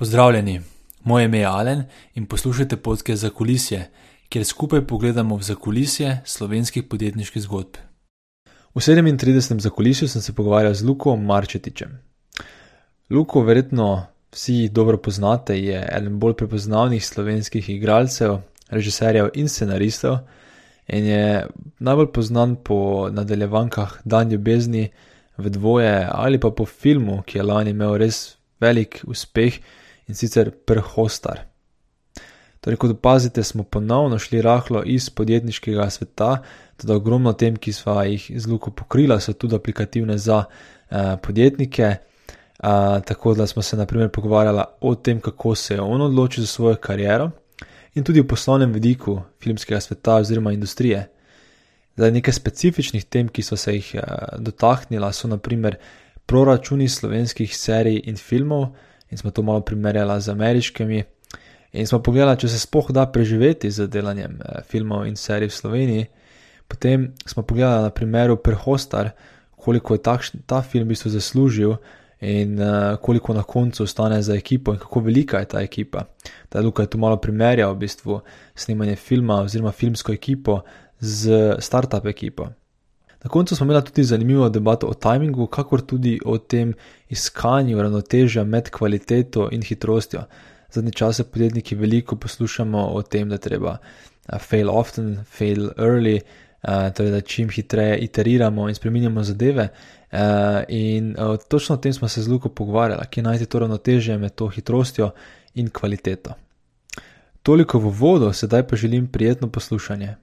Pozdravljeni, moje ime je Alen in poslušate podke za kulisje, kjer skupaj pogledamo v zakulisje slovenskih podjetniških zgodb. V 37. zakulisju sem se pogovarjal z Luko Marčetičem. Luko, verjetno vsi dobro poznate, je eden bolj prepoznavnih slovenskih igralcev, režiserjev in scenaristov in je najbolj znan po nadaljevankah Dan ljubezni v dvoje ali pa po filmu, ki je lani imel res velik uspeh in sicer prhostar. Torej, kot opazite, smo ponovno šli rahlo iz podjetniškega sveta, tudi ogromno tem, ki smo jih z Luko pokrila, so tudi aplikativne za eh, podjetnike. Eh, tako da smo se naprimer pogovarjali o tem, kako se je on odločil za svojo kariero in tudi o poslovnem vidiku filmskega sveta oziroma industrije. Zdaj, nekaj specifičnih tem, ki so se jih eh, dotaknila, so naprimer proračuni slovenskih serij in filmov, in smo to malo primerjali z ameriškimi. In smo pogledali, če se spoh da preživeti z delanjem eh, filmov in serij v Sloveniji. Potem smo pogledali na primeru Prehostar, koliko je takš, ta film v bistvu zaslužil in uh, koliko na koncu ostane za ekipo in kako velika je ta ekipa. Da Luka je tu malo primerjal v bistvu snemanje filma oziroma filmsko ekipo z start-up ekipo. Na koncu smo imeli tudi zanimivo debato o timingu, kakor tudi o tem iskanju ravnotežja med kvaliteto in hitrostjo. Zadnje čase podjetniki veliko poslušamo o tem, da treba fail often, fail early, torej da čim hitreje iteriramo in spremenjamo zadeve. In točno o tem smo se z Luko pogovarjali, kje najti to ravnotežje med to hitrostjo in kvaliteto. Toliko v vodo, sedaj pa želim prijetno poslušanje.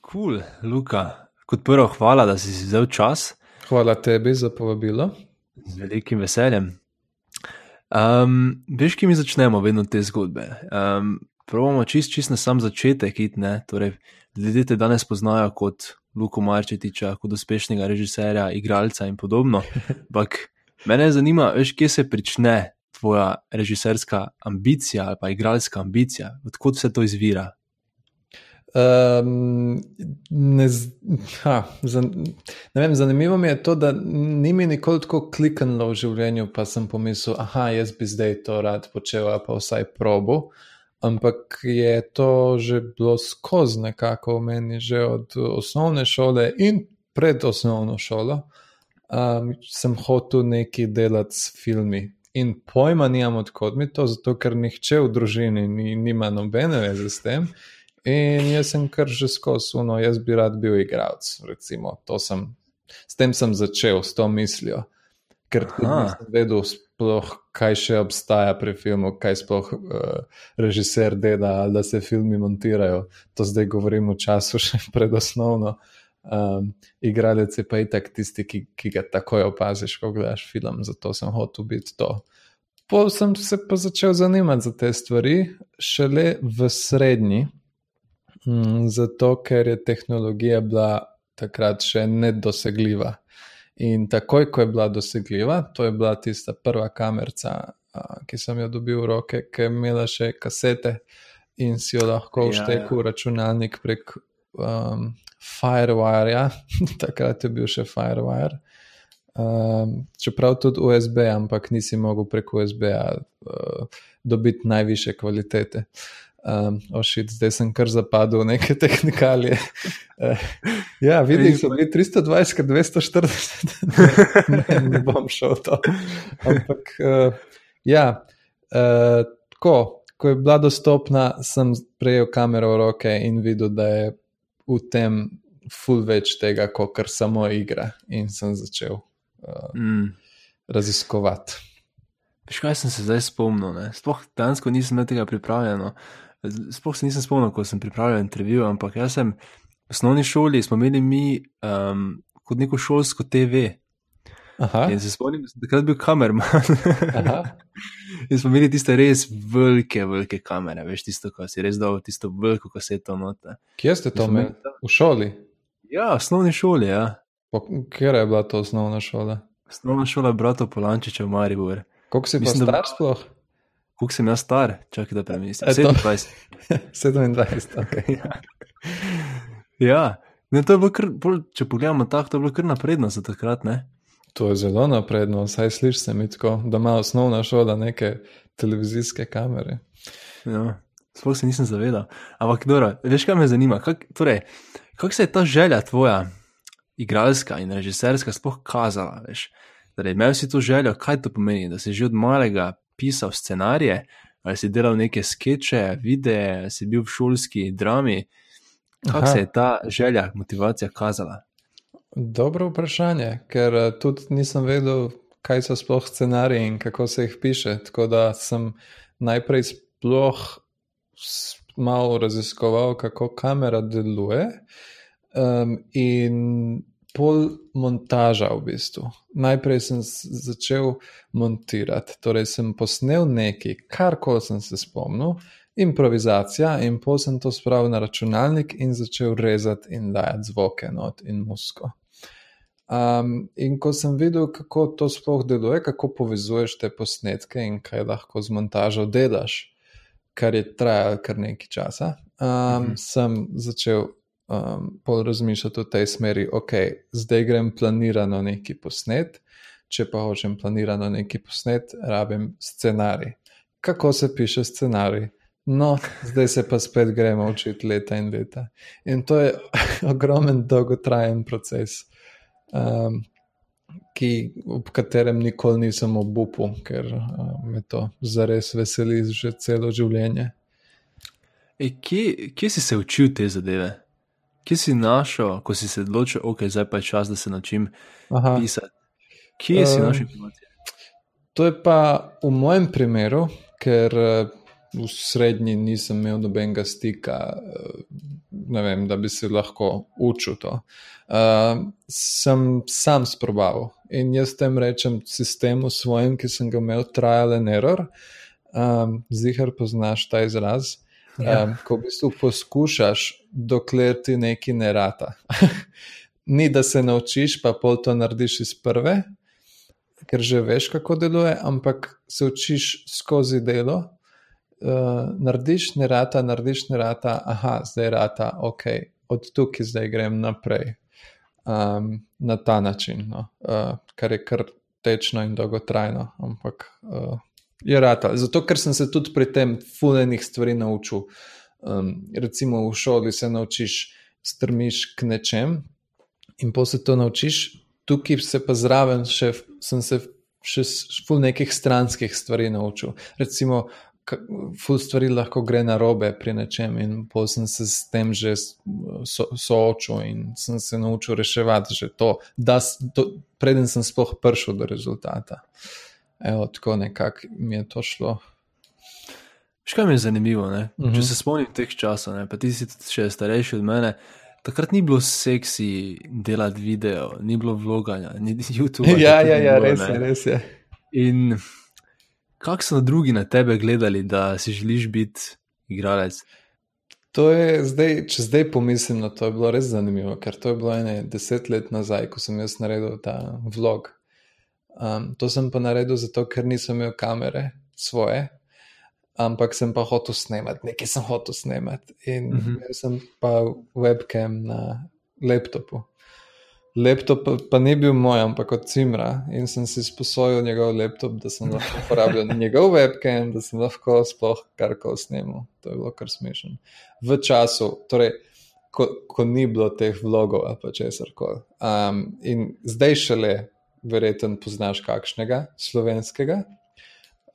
Kul, cool, Luka, Kot prvo, hvala, da si vzel čas. Hvala tebi za povabilo. Z velikim veseljem. Um, veš, ki mi začnemo vedno te zgodbe. Um, Pravimo čist, čist na sam začetek, ne? torej ljudje te danes poznajo kot Luko Marčetiča, kot uspešnega režiserja, igralca in podobno. Ampak mene zanima, veš, kje se prične tvoja režiserska ambicija ali pa igralska ambicija, odkot vse to izvira. Um, ne, ha, zan, ne vem, zanimivo mi je to, da ni mi nikoli tako kliknilo v življenju, pa sem pomislil, ah, jaz bi zdaj to rad počel, pa vsaj probo. Ampak je to že bilo skozi nekako v meni, že od osnovne šole in pred osnovno šolo. Um, sem hotel nekaj delati s filmi. In pojma nimam, odkot mi to, zato ker nihče v družini ni, nima nobene veze s tem. In jaz sem kar že skozi, no, jaz bi rad bil igralec. Sem, s tem sem začel, s to mislijo. Ker nisem vedel, sploh, kaj še obstaja pri filmu, kaj sploh uh, režiser dela, da se filmi montirajo. To zdaj govorim v času še predosnovno. Um, igralec je pa i tak tisti, ki, ki ga takoj opaziš, ko gledaš film, zato sem hotel biti to. Pol sem se pa začel zanimati za te stvari, šele v srednji. Mm, zato, ker je tehnologija bila takrat še nedosegljiva. In takoj, ko je bila dosegljiva, to je bila tista prva kamera, ki sem jo dobil v roke, ki je imela še kasete in si jo lahko vštekel ja, ja. v računalnik prek um, Firewire. Ja. takrat je bil še Firewire. Um, čeprav tudi USB, ampak nisi mogel prek USB uh, dobiti najviše kvalitete. Um, ošit, zdaj sem kar zapadel v neke tehnikalije. Uh, ja, vidim, so bili 320, 240, ne, ne bom šel to. Ampak, uh, ja, uh, tako, ko je bila dostopna, sem prejel kamero v roke in videl, da je v tem full več tega, kot kar samo igra. In sem začel uh, mm. raziskovati. Veš, kaj sem se zdaj spomnil? Sploh danes nisem na tega pripravljen. Sploh se nisem spomnil, ko sem pripravljal intervju, ampak jaz sem v osnovni šoli, smo imeli mi um, kot neko šolsko TV. Aha. In se spomnim, da takrat bil kamerman. in smo imeli tiste res velike, velike kamere, veš, tisto, ko si res dal tisto veliko kaseto note. Kje ste to imeli? V šoli? Ja, v osnovni šoli, ja. Kje je bila to osnovna šola? Osnovna šola brata Polančiča v Mariboru. Koliko si bil star sploh? Kako sem jaz star, čakaj, da premislim. 27. 27, ok. ja, ja. Ne, to je bilo kar, če pogledamo tako, to je bilo kar napredno za takrat. Ne? To je zelo napredno, saj slišiš se mi tako, da ima osnovna šola neke televizijske kamere. Ja, sploh se nisem zavedal. Ampak, dobro, veš, kaj me zanima? Kako torej, kak se je ta želja tvoja, igralska in režiserska, sploh kazala? Veš? Torej, imel si to željo, kaj to pomeni, da si že od malega pisal scenarije, ali si delal neke skeče, videe, si bil v šolski drami. Kako se je ta želja, motivacija kazala? Dobro vprašanje, ker eh, tudi nisem vedel, kaj so sploh scenariji in kako se jih piše. Tako da sem najprej sploh malo raziskoval, kako kamera deluje. Um, in pol montaža v bistvu. Najprej sem začel montirati, torej sem posnel nekaj, kar koli sem se spomnil, improvizacija, in pol sem to spravil na računalnik in začel rezati in dajati zvoke not in musko. Um, in ko sem videl, kako to sploh deluje, kako povezuješ te posnetke in kaj lahko z montažo delaš, kar je trajalo kar nekaj časa, um, mhm. sem začel um, pol razmišljati v tej smeri, ok, zdaj grem planirano neki posnet, če pa hočem planirano neki posnet, rabim scenarij. Kako se piše scenarij? No, zdaj se pa spet gremo učiti leta in leta. In to je ogromen, dolgotrajen proces, um, ki, ob katerem nikoli nisem obupal, ker uh, me to zares veseli že celo življenje. E, kje, kje si se učil te zadeve? Kje si našel, ko si se odločil, da okay, je zdaj čas, da se naučim Aha. pisati? Kje si uh, našel informacije? To je pa v mojem primeru, ker uh, v srednji nisem imel nobenega stika, uh, vem, da bi se lahko učil to. Uh, sem sam sprobaval in jaz tem rečem sistemu svojim, ki sem ga imel, trial and error. Um, Zihar poznaš ta izraz. Ja. Um, ko v bistvu poskušaš, dokler ti nekaj ne rata. Ni da se naučiš, pa pol to narediš iz prve, ker že veš, kako deluje, ampak se učiš skozi delo. Uh, narediš, ne rata, narediš, ne rata, aha, zdaj rata, ok, od tukaj zdaj grem naprej um, na ta način, no. uh, kar je kar tečno in dolgotrajno, ampak uh, je rata. Zato, ker sem se tudi pri tem fulejnih stvari naučil. Um, recimo v šoli se naučiš, strmiš k nečem in po se to naučiš, tukaj se pa zraven še, sem se še ful nekih stranskih stvari naučil. Recimo, ful stvari lahko gre na robe pri nečem in po sem se s tem že so, soočil in sem se naučil reševati že to, da to, preden sem sploh prišel do rezultata. Evo, tako nekako mi je to šlo. Škaj mi je zanimivo, uh -huh. če mhm. se spomnim teh časov, ne? pa ti si še starejši od mene. Takrat ni bilo seksi delati video, ni bilo vloganja, ni YouTube. ja, ja, ja, bilo, res je, res je. In kako so drugi na tebe gledali, da si želiš biti igralec? To je zdaj, če zdaj pomislim na to, je bilo res zanimivo, ker to je bilo ene deset let nazaj, ko sem jaz naredil ta vlog. Um, to sem pa naredil zato, ker nisem imel kamere svoje, ampak sem pa hotel snemati, nekaj sem hotel snemati. In mhm. -huh. imel sem pa webcam na laptopu. Laptop pa, pa ni bil moj, ampak od Cimra in sem si sposojil njegov laptop, da sem lahko uporabljal njegov webcam, da sem lahko sploh karkoli snimal. To je bilo kar smešno. V času, torej, ko, ko ni bilo teh vlogov ali česar koli. Um, in zdaj šele verjetno poznaš kakšnega slovenskega.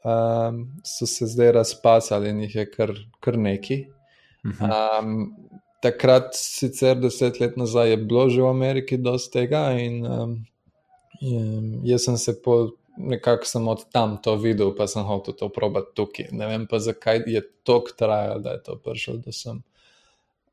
Um, so se zdaj razpasali in jih je kar, kar neki. Um, takrat, sicer deset let nazaj, je bilo že v Ameriki dosti tega, in um, jaz sem se po nekako sem od tam to videl, pa sem hotel to probati tukaj. Ne vem pa, zakaj je to trajalo, da je to prišel do sem.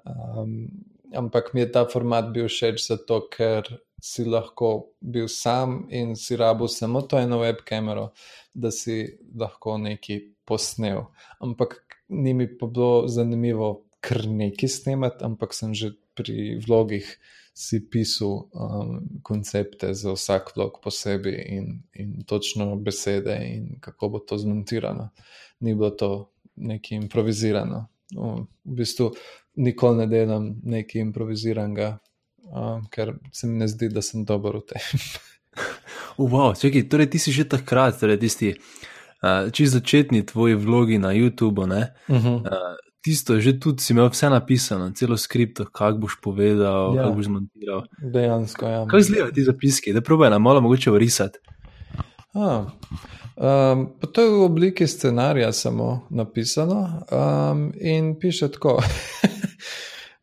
Um, ampak mi je ta format bil všeč zato, ker si lahko bil sam in si rabo samo to eno web kamero, da si lahko nekaj posnel. Ampak ni mi pa bilo zanimivo kar nekaj snemati, ampak sem že pri vlogih si pisal um, koncepte za vsak vlog posebej in, in točno besede in kako bo to zmontirano. Ni bilo to nekaj improvizirano. V bistvu nikoli ne delam nekaj improviziranega, uh, ker se mi ne zdi, da sem dober v tem. Wow, čekaj, torej ti si že takrat, torej tisti uh, čist začetni tvoji vlogi na YouTubu, ne? Uh -huh. Uh, tisto že tudi si imel vse napisano, celo skript, kako boš povedal, Ja. kako boš zmontiral. Dejansko, ja. Kaj izgledajo ti zapiski, da probaj nam malo mogoče orisati. A, um, to je v obliki scenarija samo napisano um, in piše tako.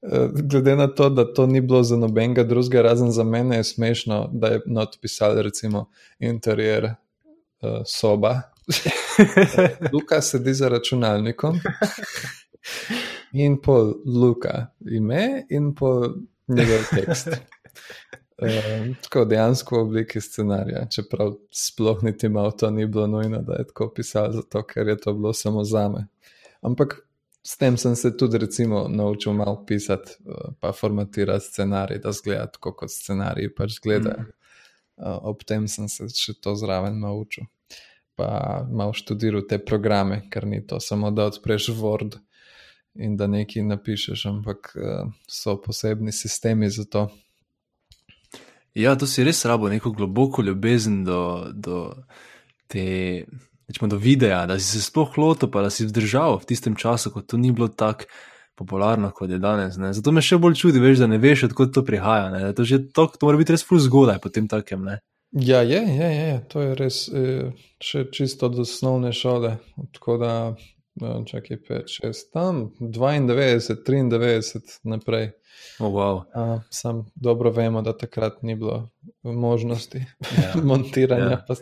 Eh, Glede na to, da to ni bilo za nobenega drugega, razen za mene, je smešno, da je not pisal recimo interjer uh, soba. Luka sedi za računalnikom in pol Luka ime in pol njegov tekst. Um, tako dejansko v obliki scenarija, čeprav sploh niti malo to ni bilo nujno, da je tako pisal, zato ker je to bilo samo za me. Ampak s tem sem se tudi recimo naučil malo pisati, uh, pa formatirati scenarij, da zgleda tako kot scenariji pač zgledajo. Uh, ob tem sem se še to zraven naučil. Pa malo študiral te programe, ker ni to samo da odpreš Word in da nekaj napišeš, ampak uh, so posebni sistemi za to. Ja, to si res rabo neko globoko ljubezen do, do te. Rečemo, do videa, da si se sploh lotil, pa da si vzdržal v tistem času, ko to ni bilo tako popularno, kot je danes. Ne. Zato me še bolj čudi, veš, da ne veš, odkot to prihaja. Ne. Da To, že to, to mora biti res ful zgodaj potem takem. Ne. Ja, je, je, je, je. to je res eh, še čisto od osnovne šole. Tako da, eh, čakaj, 5, 6, tam 92, 93 naprej. Oh, wow. Uh, sam dobro vemo, da takrat ni bilo možnosti Ja. montiranja. Ja.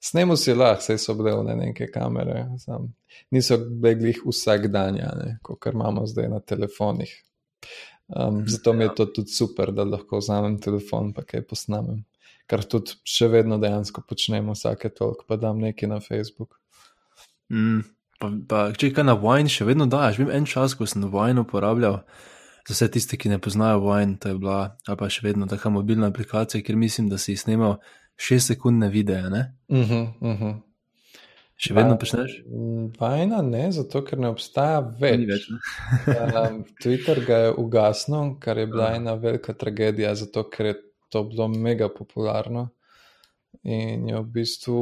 Ja. Snemo si lahko, saj so bile one neke kamere, sam. niso begli vsak dan, ja, kot imamo zdaj na telefonih. Um, zato mi je to tudi super, da lahko vzamem telefon in kaj posnamem. Kar tudi še vedno dejansko počnemo, vsake toliko, pa dam nekaj na Facebook. Mm, pa, pa, če kaj na Wine še vedno daš, vem en čas, ko sem Wine uporabljal. Za vse tiste, ki ne poznajo Wine, to je bila, ali pa še vedno taka mobilna aplikacija, kjer mislim, da si snimal 6 sekundne videe. Ne? Uh -huh, uh -huh. Še vedno počneš? Vajna ne, zato ker ne obstaja več. Ni več. Ne? Um, Twitter ga je ugasnil, kar je bila Ja. ena velika tragedija, zato ker je to bilo mega popularno. In je v bistvu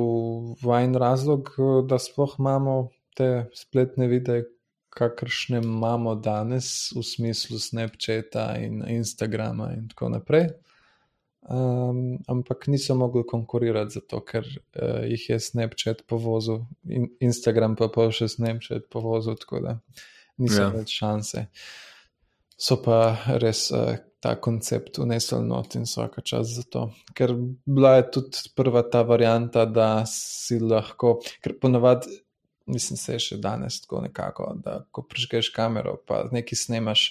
vajen razlog, da sploh imamo te spletne videe, kakršne imamo danes, v smislu Snapchata in Instagrama in tako naprej. Um, ampak niso mogli konkurirati, zato ker uh, jih je Snapchat povozil, in Instagram pa pa še Snapchat povozil, tako da niso Ja. več šanse. So pa res uh, ta koncept unesli not in vsaka čas za to. Ker bila je tudi prva ta varianta, da si lahko, ker ponavadi, mislim, se je še danes tako nekako, da ko prižgeš kamero, pa nekaj snemaš,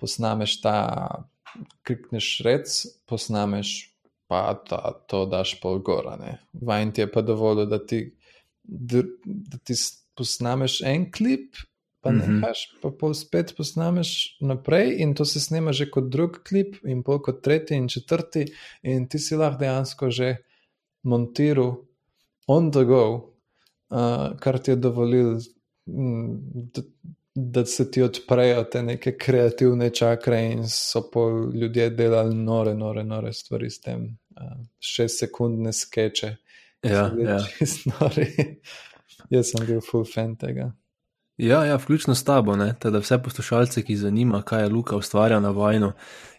posnameš ta, klikneš rec, posnameš, pa ta, to daš pol gora. ne. Vajen ti je pa dovolj, da ti, dr- da ti posnameš en klip, pa mm -hmm. nehaš, pa pol spet posnameš naprej in to se snema že kot drug klip in pol kot tretji in četrti in ti si lahko dejansko že montiral on the go, uh, kar ti je dovolil, mm, da, se ti odprejo te neke kreativne čakre in so pol ljudje delali nore, nore, nore stvari s tem. Uh, šest sekundne skeče. Ja, ja. nori. Jaz sem bil full fan tega. Ja, ja, vključno s tabo, ne? teda vse poslušalce, ki zanima, kaj je Luka ustvarjal na vajnu,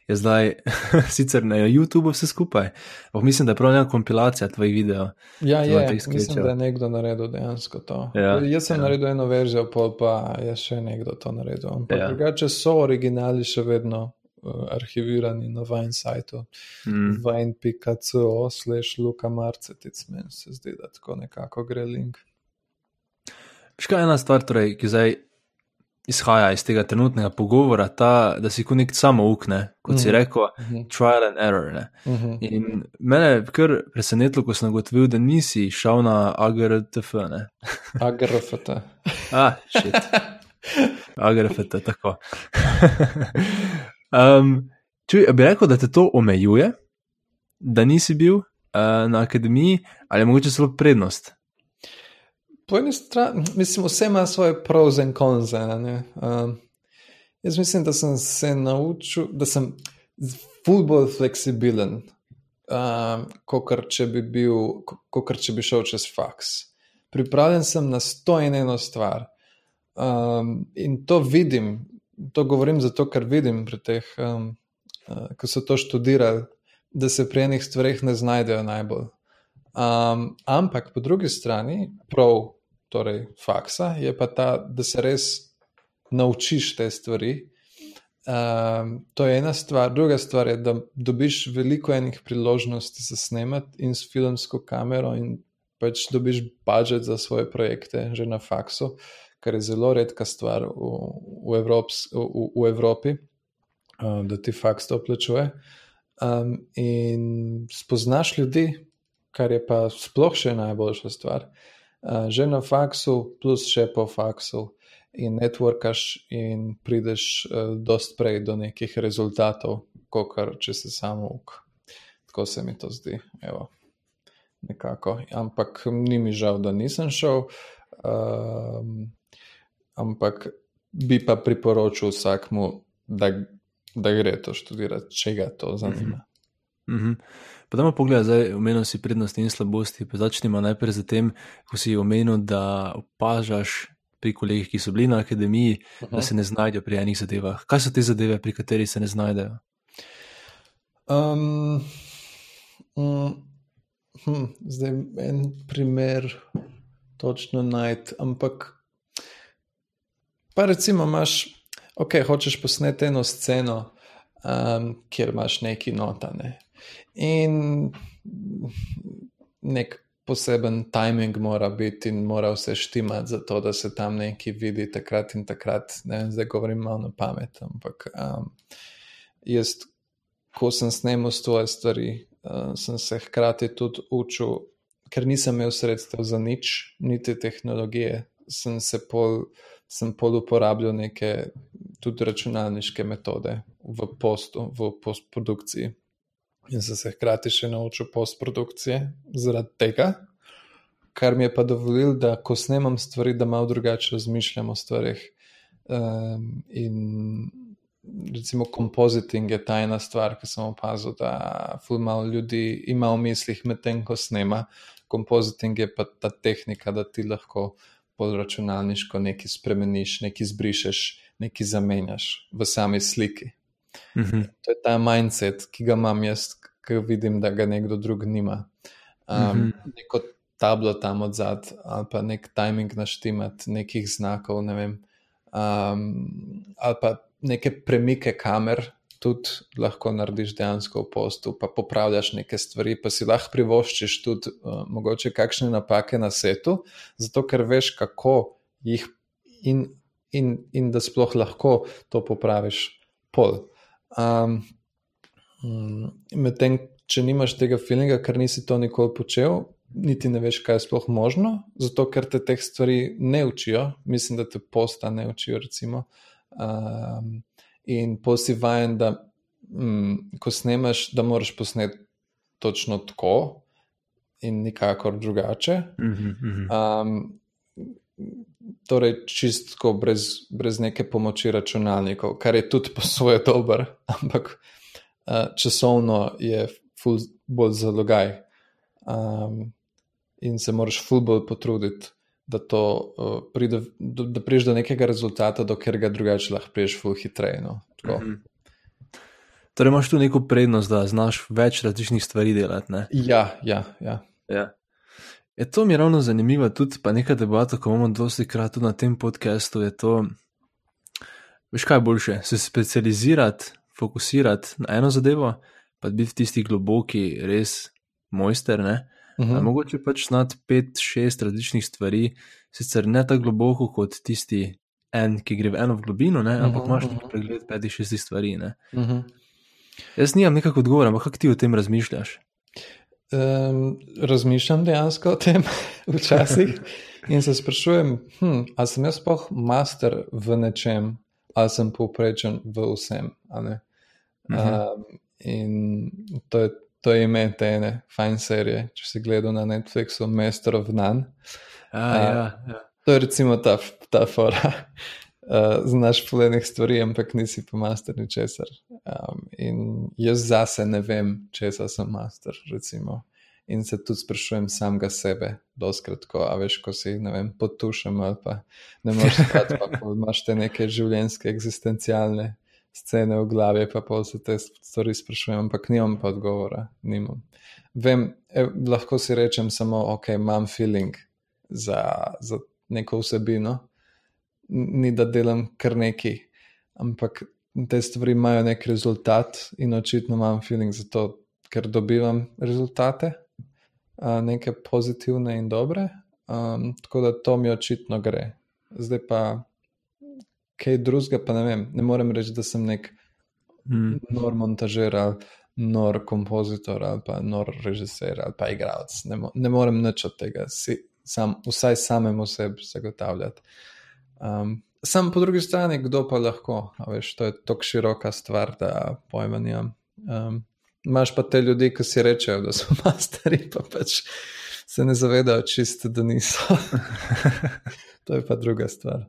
je zdaj sicer na YouTubu vse skupaj. Ampak mislim, da je prav neka kompilacija tvojih videov. Ja, je, mislim, da je nekdo naredil dejansko to. Ja, Jaz sem ja. naredil eno verzijo, pol pa je še nekdo to naredil. Ampak Ja. drugače so originali še vedno uh, arhivirani na Vine sajtu. Mm. Vine.co slash Luka Marcetic, meni se zdi, da tako nekako gre link. Je ena stvar, torej, ki zdaj izhaja iz tega trenutnega pogovora, ta, da si kot nek samo ukne, kot si Mhm. rekel, Uh -huh. trial and error. Ne? Uh -huh. In mene je kar presenetilo, ko sem ugotovil, da nisi šel na AGRTF. Ne? Agrafata. Ah, shit. AGRFT, tako. um, čuj, bi rekel, da te to omejuje, da nisi bil uh, na akademiji, ali je mogoče celo prednost? Po eni strani, mislim, vse ima svoje pros in cons. Um, jaz mislim, da sem se naučil, da sem ful bolj fleksibilen. um, kot če, bi bil, kot če bi šel čez faks. Pripravljen sem na sto in eno stvar. Um, in to vidim, to govorim zato, ker vidim pri teh, um, uh, ki so to študirali, da se pri enih stvareh ne znajdejo najbolj. Um, ampak po drugi strani, prav, torej faksa, je pa ta, da se res naučiš te stvari. Um, to je ena stvar, druga stvar je, da dobiš veliko enih priložnosti za snemati in s filmsko kamero, in pač dobiš budžet za svoje projekte, že na faksu, kar je zelo redka stvar v, v, Evrops, v, v Evropi, um, da ti faks to plačuje. Um, in spoznaš ljudi, kar je pa sploh še najboljša stvar. Uh, že na faksu, plus še po faksu in networkaš in prideš uh, dost prej do nekih rezultatov, kot kar če se samo uk. Tako se mi to zdi. Evo. Nekako. Ampak ni mi žal, da nisem šel. Um, ampak bi pa priporočil vsakmu, da, da gre to študirati, če ga to zanima. Mm -hmm. Pa da ima pogled, zdaj omenil si prednosti in slabosti. Začnimo najprej z tem, ko si omenil, da opažaš pri kolegih, ki so bili na akademiji, uh -huh. da se ne znajdejo pri enih zadevah. Kaj so te zadeve, pri katerih se ne znajdejo? Um, um, hm, zdaj en primer, točno najti. Ampak, pa recimo, imaš, ok, hočeš posneti eno sceno, um, kjer imaš neki notane. In nek poseben timing mora biti in mora vse štimati, zato da se tam nekaj vidi takrat in takrat. Ne, zdaj govorim malo na pamet, ampak um, jaz, ko sem snemal svoje stvari, uh, sem se hkrati tudi učil, ker nisem imel sredstev za nič, niti tehnologije, sem se pol, sem pol uporabljal neke tudi računalniške metode v, postu, v postprodukciji. In sem se hkrati še naučil postprodukcije zaradi tega, kar mi je pa dovolil, da ko snemam stvari, da malo drugače razmišljam o stvarih. Um, in recimo, kompoziting je ta ena stvar, ki sem opazil, da fulmalo ljudi ima v mislih medtem, ko snema. Kompoziting je pa ta tehnika, da ti lahko področunalniško nekaj spremeniš, nekaj zbrišeš, nekaj zamenjaš v sami sliki. Mm -hmm. To je ta mindset, ki ga imam jaz, ki vidim, da ga nekdo drug nima. Um, mm -hmm. Neko tablo tam od zadaj, ali pa nek timing naštimati, nekih znakov, ne vem, um, ali pa neke premike kamer. Tudi lahko narediš dejansko v postu, pa popravljaš neke stvari, pa si lahko privoščiš tudi uh, mogoče kakšne napake na setu, zato ker veš, kako jih in, in, in da sploh lahko to popraviš pol. Um, Medtem, če nimaš tega feelinga, ker nisi to nikoli počel, niti ne veš, kaj je sploh možno, zato ker te teh stvari ne učijo. Mislim, da te posta ne učijo. Um, in posi vajen, da um, ko snemaš, da moraš posneti točno tako in nikakor drugače. Um, torej, čistko brez, brez neke pomoči računalnikov, kar je tudi po svoje dober, ampak uh, časovno je ful bolj zalogaj. Um, in se moraš ful bolj potruditi, da, to, uh, pride, do, da priješ do nekega rezultata, do katerega drugače lahko priješ ful hitreje. No? Mm -hmm. Torej, imaš tu neko prednost, da znaš več različnih stvari delati. Ne? Ja, ja. ja. ja. Je to mi ravno zanimivo, tudi pa nekaj debat, ko imamo dosti krat tudi na tem podkastu. Je to, veš, kaj boljše, se specializirati, fokusirati na eno zadevo, pa biti tisti globoki, res mojster. Uh mhm. -huh. Mogoče pač znati pet, šest različnih stvari, sicer ne tako globoko kot tisti en, ki gre v eno v globino, ne? ampak uh -huh, imaš uh -huh. pregled petih, šestih stvari. Uh mhm. -huh. Jaz nimam nekako odgovora, ampak kako ti o tem razmišljaš? Um, razmišljam dejansko o tem včasih in se sprašujem, hm, ali sem jaz sploh master v nečem, ali sem povprečen v vsem. Um, in to je, to je ime te ene fajn serije, če si gledal na Netflixu, Master of None. A, uh, ja, ja. To je recimo ta, ta fora. Uh, znaš polenih stvari, ampak nisi pa master ničesar. Um, in jaz zase ne vem, česa sem master, recimo. In se tudi sprašujem samega sebe, doskrat, ko, a veš, ko si, ne vem, potušam ali pa ne moreš spati, pa ko imaš te neke življenjske, eksistencialne scene v glavi, pa pa se te stvari sprašujem, ampak nimam pa odgovora, nimam. Vem, e, lahko si rečem samo, ok, imam feeling za, za neko vsebino, ni da delam kar neki, ampak te stvari imajo nek rezultat in očitno imam feeling za to, ker dobivam rezultate, neke pozitivne in dobre. Um, tako da to mi očitno gre. Zdaj pa kaj drugega, pa ne vem. Ne morem reči, da sem nek mm. nor montažer ali nor kompozitor ali pa nor režiser ali pa igralec. Ne, mo ne morem nič od tega, si, sam, vsaj samemu sebi zagotavljati. Um, sam po drugi strani, kdo pa lahko, veš, to je tako široka stvar, da pojma nimam. Um, Imáš pa te ljudi, ki si rečejo, da so masteri, pa pač se ne zavedajo čisto, da niso. to je pa druga stvar.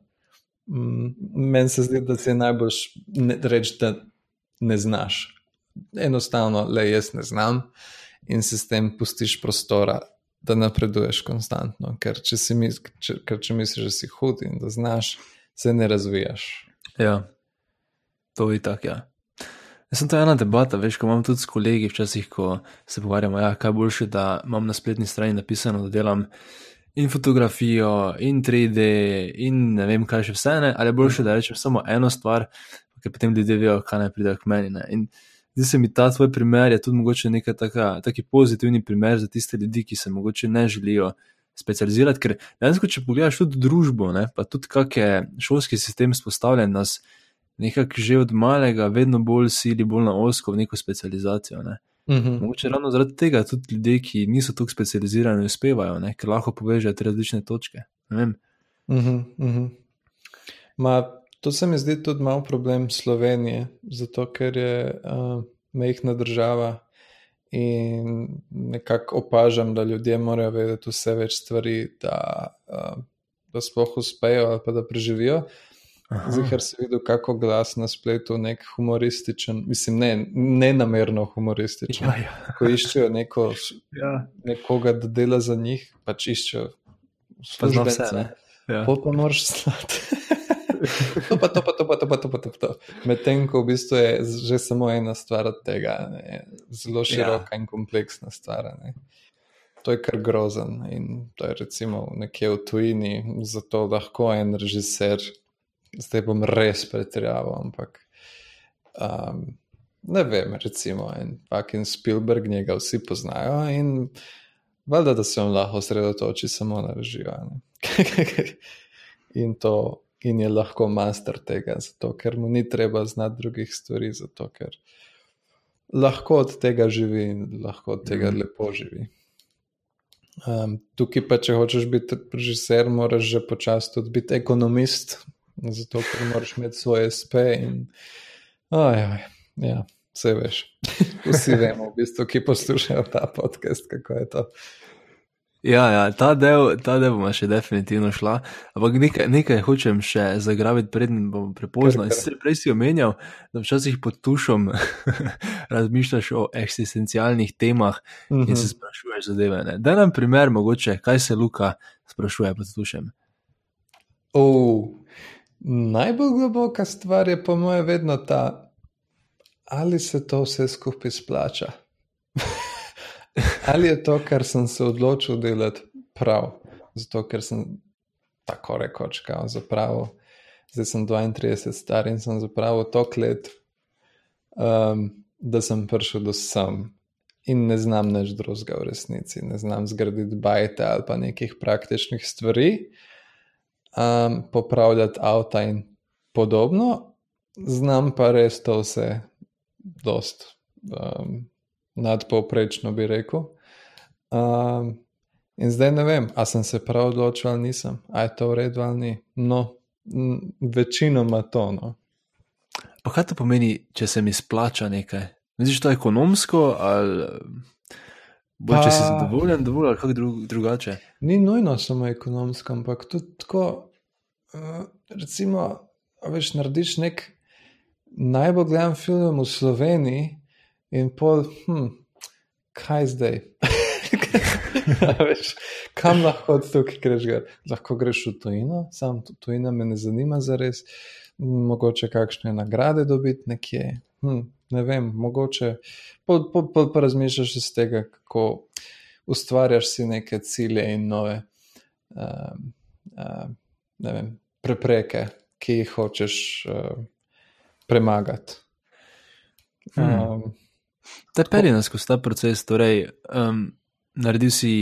Mm, meni se zdi, da si najbolj reči, da ne znaš. Enostavno, le jaz ne znam in se s tem pustiš prostora, da napreduješ konstantno. Ker če, mis, če, ker če misliš, da si hud in da znaš, se ne razvijaš. Ja, to je tako, ja. Jaz sem to ena debata, veš, ko imam tudi s kolegi, včasih, ko se pogovarjamo, ja, kaj boljše, da imam na spletni strani napisano, da delam in fotografijo, in 3D, in ne vem, kaj še vse, ne? ali boljše, da rečem samo eno stvar, ker potem ljudje vejo, kaj naj pride k meni. Ne? In zdi se mi ta tvoj primer, je tudi mogoče nekaj taki pozitivni primer za tiste ljudi, ki se mogoče ne želijo. Specializirati, ker dejansko, če pogledaš tudi družbo, ne, pa tudi kak je šolski sistem spostavljen, nas nekako že od malega, vedno bolj sili, bolj na osko, v neko specializacijo. Ne. Mhm. -huh. Mogoče ravno zaradi tega tudi ljudje, ki niso tako specializirani, uspevajo, ne, ker lahko povežejo te različne točke. Uh -huh, uh -huh. Ma, to se mi zdi tudi malo problem Slovenije, zato ker je uh, mehna država. In nekako opažam, da ljudje morajo vedeti vse več stvari, da, uh, da sploh uspejo ali pa da preživijo. Zihar si videl, kako glas na spletu, nek humorističen, mislim, ne, ne namerno humorističen. Ja, ja. Ko iščejo neko, ja. nekoga, da dela za njih, pač iščejo službence. Ja. Pol pa moraš slati. to pa to, pa to, pa to, pa to, pa to. to. Medtem ko v bistvu je že samo ena stvar od tega, ne? zelo široka ja. in kompleksna stvar. Ne? To je kar grozen in to je recimo nekje v tujini, zato lahko en režiser zdaj bom res pretiraval, ampak um, ne vem, recimo en fucking Spielberg, njega vsi poznajo in valjda, da se vam lahko osredotoči samo na režijo. in to. In je lahko master tega, zato ker mu ni treba znati drugih stvari, zato ker lahko od tega živi in lahko od tega mm. lepo živi. Um, tukaj pa, če hočeš biti režiser, moraš že počasi tudi biti ekonomist, zato ker moraš imeti svoje SP. In... Ojoj, ja, vse veš. Vsi vemo, v bistvu, ki poslušajo ta podcast, kako je to. Ja, ja ta, del, ta del bomo še definitivno šla. Ampak nekaj, nekaj hočem še zagrabiti, predtem bomo prepozno. Prej si omenjal, da včasih pod tušom razmišljaš o eksistencialnih temah uh -huh. in se mhm. sprašuješ zadeve. Da nam primer, mogoče, kaj se Luka sprašuje pod tušem. Oh. Najbolj globoka stvar je, po mojem, vedno ta, ali se to vse skupaj splača. ali je to, kar sem se odločil delati, prav, zato ker sem tako rekoč, kao za pravo. Zdaj sem 32, star in sem zapravo tok let, um, da sem prišel do sem. In ne znam več drugega v resnici, ne znam zgraditi bajte ali pa nekih praktičnih stvari um, popravljati avta in podobno, znam pa res to vse, dost um, nadpovprečno bi rekel. Um, in zdaj ne vem, ali sem se prav odločil ali nisem, ali je to v redu ali ni. No, večinoma to. No. Pa kaj to pomeni, če se mi splača nekaj? Misliš to ekonomsko ali. Bo, če si zadovoljen, dovolj ali kako dru, drugače? Ni nujno samo ekonomsko, ampak tudi tako, uh, recimo, veš, narediš nek najbolj gledan film v Sloveniji in pol, hm, kaj zdaj? veš, kam lahko od tukaj greš? Lahko greš v tujino, sam tujina me ne zanima za res. Mogoče kakšne nagrade dobiti nekje. Hm, ne vem, mogoče pa, pa, pa, pa razmišljaš iz tega, kako ustvarjaš si neke cilje in nove uh, uh, vem, prepreke, ki jih hočeš uh, premagati. Hmm. Um, Te peri nas skozi ta proces, torej, um, naredil si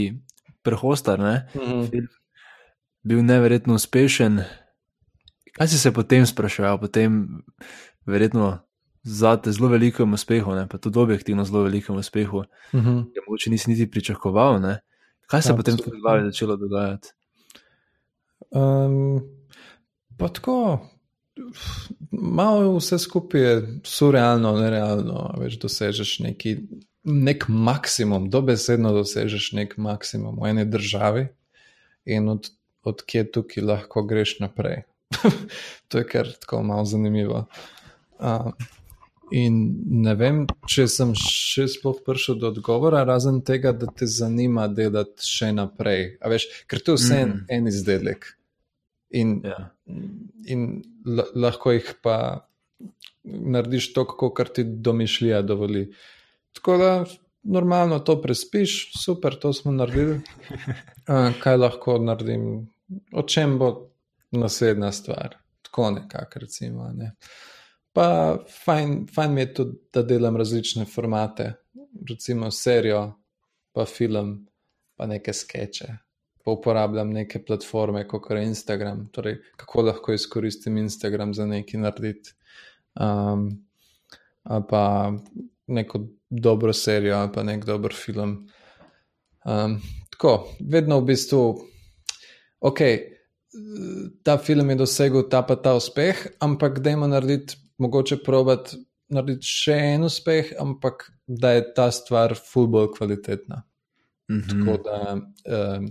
prehostar, ne? Mm -hmm. bil neverjetno uspešen. Kaj si se potem spraševal, potem verjetno za te zelo velikem uspehu, ne? pa tudi objektivno zelo velikem uspehu, mm -hmm. ki morda nisi niti pričakoval. Ne? Kaj se je potem v glavi začelo dogajati? Um, pa tako, malo vse skupaj je surrealno, nerealno, več dosežeš neki nek maksimum, dobesedno dosežeš nek maksimum v eni državi in od, od kje tukaj lahko greš naprej. to je kar tako malo zanimivo. Uh, in ne vem, če sem še sploh prišel do odgovora, razen tega, da te zanima delati še naprej. Veš, ker to je vse mm. en izdelek. In. Ja. in lahko jih pa narediš to, kar ti domišljija dovoli. Tako da normalno to prespiš, super, to smo naredili. Kaj lahko naredim, o čem bo naslednja stvar, tako nekako. Recimo, ne. Pa fajn, fajn mi je tudi, da delam različne formate, recimo serijo, pa film, pa neke skeče. Pa uporabljam neke platforme, kot je Instagram, torej kako lahko izkoristim Instagram za nekaj narediti. Um, pa neko dobro serijo ali pa nek dober film. Um, tako, vedno v bistvu, ok, ta film je dosegel ta pa ta uspeh, ampak da ima narediti, mogoče probat narediti še en uspeh, ampak da je ta stvar fulbol kvalitetna. Mm -hmm. Tako da um,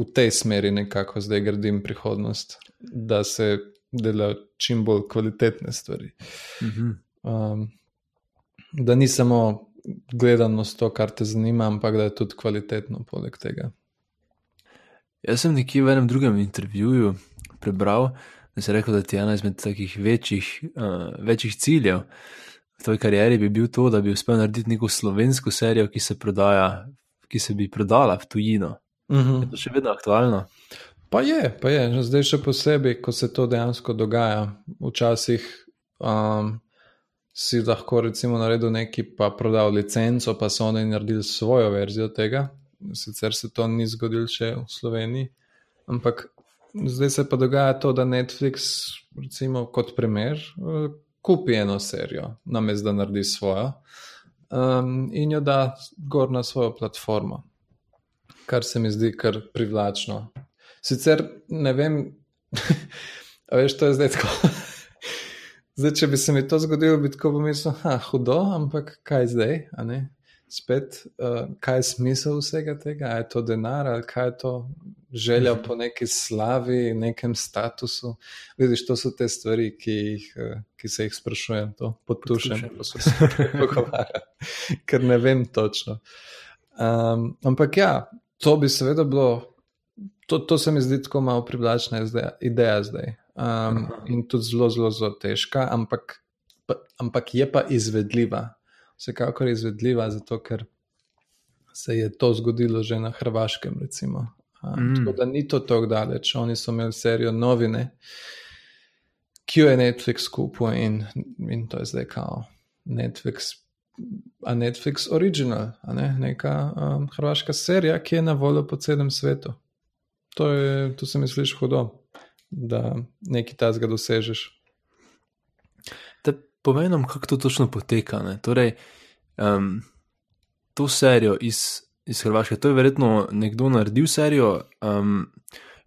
v tej smeri nekako zdaj gradim prihodnost, da se dela čim bolj kvalitetne stvari. Mm -hmm. um, da ni samo gledanost to, kar te zanima, ampak da je tudi kvalitetno poleg tega. Jaz sem nekje v enem drugem intervjuju prebral, da je rekel, da ti je ena izmed takih večjih, uh, večjih ciljev v tvoji karieri bi bil to, da bi uspel narediti neko slovensko serijo, ki se prodaja, ki se bi prodala v tujino. Uh mhm. -huh. Je to še vedno aktualno? Pa je, pa je. Zdaj še posebej, ko se to dejansko dogaja. Včasih um, si lahko recimo naredil neki, pa prodal licenco, pa so oni naredili svojo verzijo tega. Sicer se to ni zgodilo še v Sloveniji, ampak zdaj se pa dogaja to, da Netflix, recimo kot primer, kupi eno serijo, namesto da naredi svojo um, in jo da gor na svojo platformo, kar se mi zdi kar privlačno. Sicer ne vem, a veš, to je zdaj tako. Zdaj, če bi se mi to zgodilo, bi tako pomislil, da je hudo, ampak kaj zdaj? Spet, uh, kaj je smisel vsega tega? Je to denar ali kaj je to želja po neki slavi, nekem statusu? Vidiš, to so te stvari, ki, jih, uh, ki se jih sprašujem, to podtušem, ko se pogovarjam, ker ne vem točno. Um, ampak ja, to bi seveda bilo, to, to se mi zdi tako malo privlačna ideja zdaj. Um, in tudi zelo, zelo, zelo težka, ampak, pa, ampak je pa izvedljiva. Vsekakor je izvedljiva, zato ker se je to zgodilo že na Hrvaškem. Um, mm. Tako da ni to tako daleč. Oni so imeli serijo novine, ki jo je Netflix kupil in, in to je zdaj kao Netflix. A Netflix original, a ne neka um, hrvaška serija, ki je na voljo po celem svetu. To, je, to se mi sliši hudo da nekaj tasga dosežeš. Povej nam, kako to točno poteka. Torej, um, to serijo iz, iz Hrvaške, to je verjetno nekdo naredil serijo, um,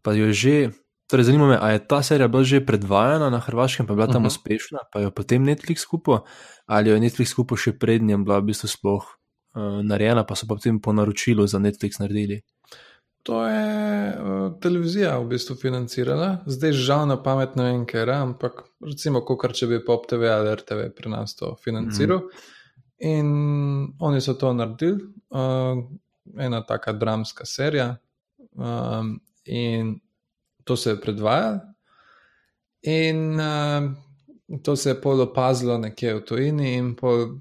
pa jo že. Torej, zanima me, ali je ta serija bila že predvajana na Hrvaškem, pa je bila tam uh mhm. -huh. uspešna, pa jo potem Netflix kupil, ali jo je Netflix kupil še prednjem, bila v bistvu sploh uh, narejena, pa so pa potem po naročilu za Netflix naredili. To je uh, televizija v bistvu financirala, zdaj žal na pamet ne vem, ker, ampak recimo, kar če bi Pop TV ali RTV pri nas to financiral. Mm. In oni so to naredili, uh, ena taka dramska serija, um, in to se je predvajalo. In uh, to se je pol opazilo nekje v tujini, in pol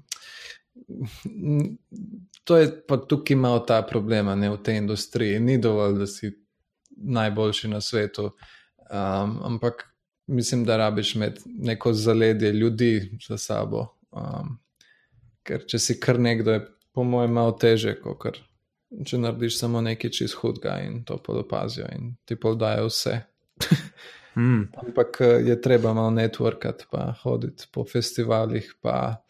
to je pa tukaj malo ta problema ne, v tej industriji. Ni dovolj, da si najboljši na svetu, um, ampak mislim, da rabiš imeti neko zaledje ljudi za sabo. Um, ker če si kar nekdo, je po mojem malo teže, kot če narediš samo nekaj čist hudega in to podopazijo in ti podajo vse. mm. Ampak eh, je treba malo networkati, pa hoditi po festivalih, pa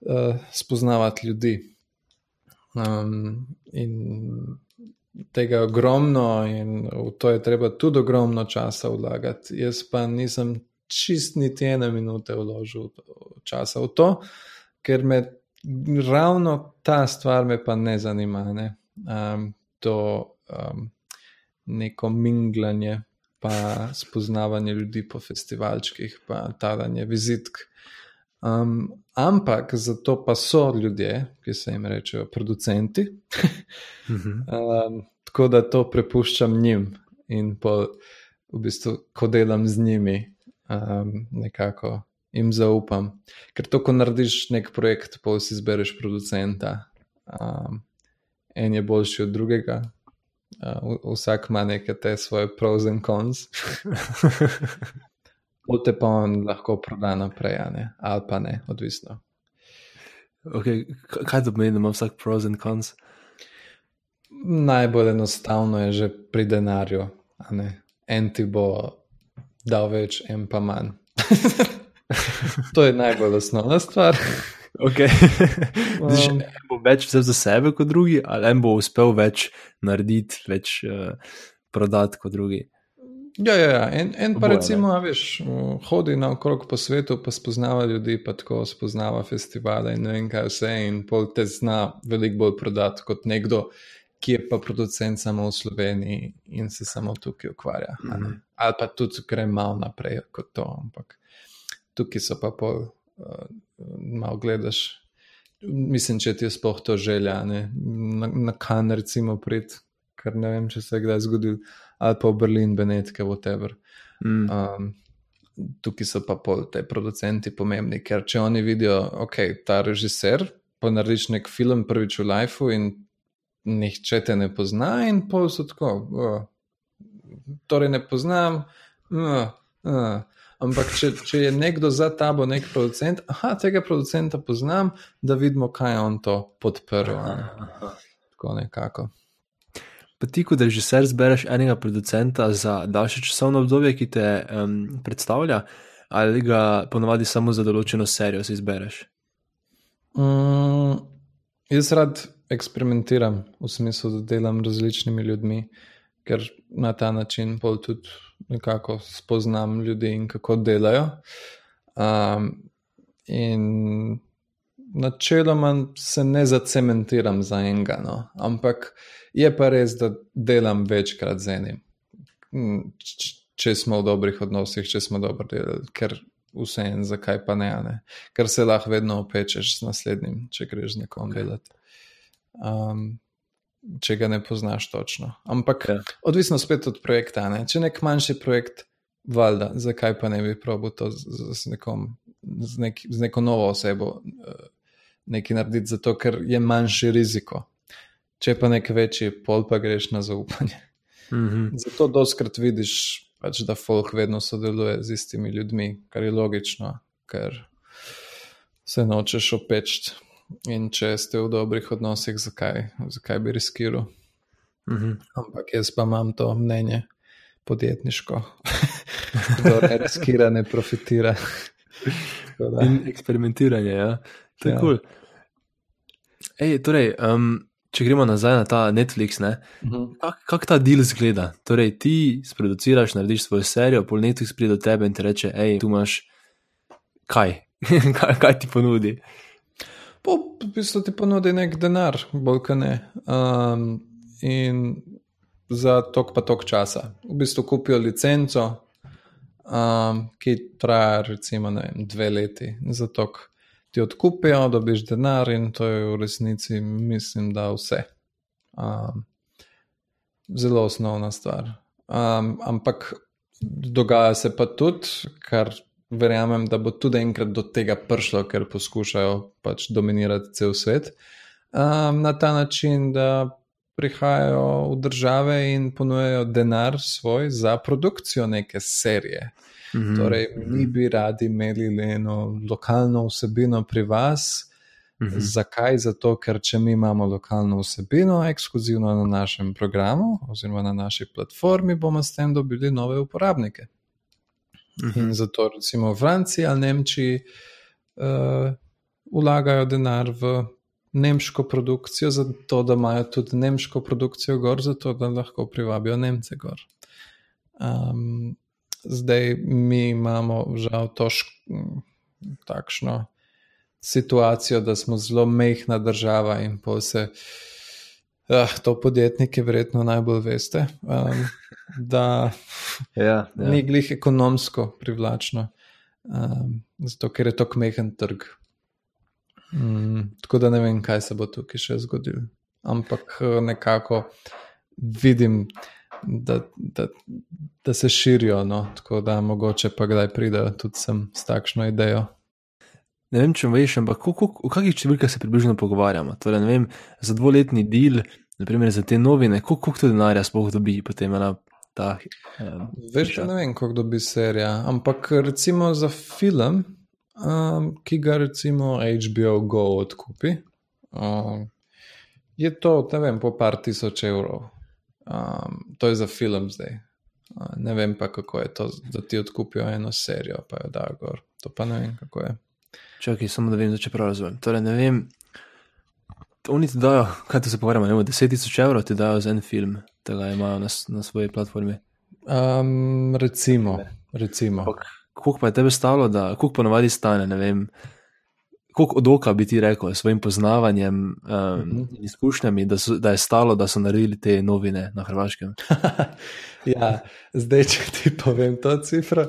uh, spoznavati ljudi. Um, in tega je ogromno, in v to je treba tudi ogromno časa vlagati. Jaz pa nisem čist niti ene minute vložil časa v to, ker me ravno ta stvar me pa ne zanima. Ne? Um, to um, neko minglanje, pa spoznavanje ljudi po festivalčkih, pa talanje vizitk. Um, ampak zato pa so ljudje, ki se jim rečejo producenti. um, tako da to prepuščam njim in po, v bistvu, ko delam z njimi, um, nekako jim zaupam. Ker to, ko narediš nek projekt, pa si izbereš producenta, um, en je boljši od drugega. Uh, vsak ima neke te svoje pros in cons. Pote pa on lahko proda naprej, ali pa ne, odvisno. Okay, kaj to pomeni, da ima vsak pros in cons? Najbolj enostavno je že pri denarju. En ti bo dal več, en pa manj. to je najbolj osnovna stvar. Okay. um, en bo več vzel za sebe kot drugi, ali en bo uspel več narediti, več uh, prodati kot drugi. Ja, ja, ja. en, en pa Oboje, recimo, veš, hodi na okrog po svetu, pa spoznava ljudi, pa tako spoznava festivale in ne vem kaj vse, in pol te zna veliko bolj prodati kot nekdo, ki je pa producent samo v Sloveniji in se samo tukaj ukvarja. Mm -hmm. Ali pa tudi gre malo naprej kot to, ampak tukaj so pa pol, uh, malo gledaš. Mislim, če ti je sploh to želja, ne? na, na kan recimo prid, ker ne vem, če se je kdaj zgodil ali pa v Berlin, Benetke, whatever. Mm. Um, tukaj so pa pol te producenti pomembni, ker če oni vidijo, ok, ta režiser, pa narediš nek film prvič v lifeu in nihče te ne pozna, in pol so tako. Oh. Torej, ne poznam. Uh, uh. Ampak, če, če je nekdo za tabo, nek producent, aha, tega producenta poznam, da vidimo, kaj je on to podprl. Tako nekako. Pa ti, kot režiser, zbereš enega producenta za daljše časovno obdobje, ki te um, predstavlja, ali ga ponovadi samo za določeno serijo si izbereš? Mm, jaz rad eksperimentiram v smislu, da delam z različnimi ljudmi, ker na ta način bolj tudi nekako spoznam ljudi in kako delajo. Um, in načeloma se ne zacementiram za enega, no, ampak. Je pa res, da delam večkrat z enim, mm, če smo v dobrih odnosih, če smo dobro delali, ker vse en, zakaj pa ne, ne. ker se lahko vedno opečeš z naslednjim, če greš z nekom okay. delati. Um, če ga ne poznaš točno. Ampak ja. odvisno spet od projekta. Ne. Če nek manjši projekt, valjda, zakaj pa ne bi probil to z, z, nekom, z, nek, z neko novo osebo uh, nekaj narediti, zato ker je manjši riziko če pa nekaj večji, pol pa greš na zaupanje. Mm -hmm. Zato doskrat vidiš, pač, da folk vedno sodeluje z istimi ljudmi, kar je logično, ker se nočeš opečti. In če ste v dobrih odnosih, zakaj, zakaj bi riskiral? Mm -hmm. Ampak jaz pa imam to mnenje podjetniško, da ne riskira, ne profitira. In eksperimentiranje, ja. To je ja. kul. Cool. Torej, um, če gremo nazaj na ta Netflix, ne, uh -huh. kako kak ta deal zgleda? Torej, ti sproduciraš, narediš svojo serijo, pol Netflix pride do tebe in ti reče: hej, tu imaš kaj, kaj, kaj ti ponudi. Po, v bistvu ti ponudi nek denar, bolj kaj ne. Um, in za tok pa tok časa. V bistvu kupijo licenco, um, ki traja recimo vem, dve leti. Zato ti odkupijo, dobiš denar in to je v resnici, mislim, da vse. Um, zelo osnovna stvar. Um, ampak dogaja se pa tudi, kar verjamem, da bo tudi enkrat do tega prišlo, ker poskušajo pač dominirati cel svet. Um, na ta način, da prihajajo v države in ponujajo denar svoj za produkcijo neke serije. Mm -hmm. Torej, mi bi radi imeli eno lokalno vsebino pri vas. Mm -hmm. Zakaj? Zato, ker če mi imamo lokalno vsebino, ekskluzivno na našem programu oziroma na naši platformi, bomo s tem dobili nove uporabnike. Mm -hmm. In zato, recimo v Franciji ali Nemčiji, uh, vlagajo denar v nemško produkcijo, zato da imajo tudi nemško produkcijo gor, zato da lahko privabijo Nemce gor. Um, zdaj mi imamo žal to takšno situacijo, da smo zelo mehna država in pa se. Uh, to podjetniki verjetno najbolj veste, um, da ja, ja. ni glih ekonomsko privlačno, um, zato ker je to kmehen trg. Mm, tako da ne vem, kaj se bo tukaj še zgodilo. Ampak eh, nekako vidim, da, da, da se širijo, no? tako da mogoče pa kdaj pridejo tudi sem s takšno idejo. Ne vem, če veš, ampak o kakšnih številkah se približno pogovarjamo. Torej, vem, za dvoletni del, naprimer za te novine, koliko to denarja sploh dobi potem ena ta. Um, veš, ne vem, koliko dobi serija, ampak recimo za film um, ki ga recimo HBO Go odkupi. Um, je to, ne vem, po par tisoč evrov. Um, to je za film zdaj. Uh, ne vem pa, kako je to, da ti odkupijo eno serijo, pa jo dajo gor. To pa ne vem, kako je. Čakaj, samo da vem, če prav razumem. Torej, ne vem, oni ti dajo, kaj ti se pogovarjamo, 10 tisoč evrov ti dajo za en film, tega imajo na, na svoji platformi. Um, recimo, recimo. Okay koliko pa je tebe stalo, da koliko ponovadi stane, ne vem. Kako od oka bi ti rekel, s svojim poznavanjem in um, uh -huh. izkušnjami, da, so, da je stalo, da so naredili te novine na Hrvaškem? ja, zdaj, če ti povem to cifro.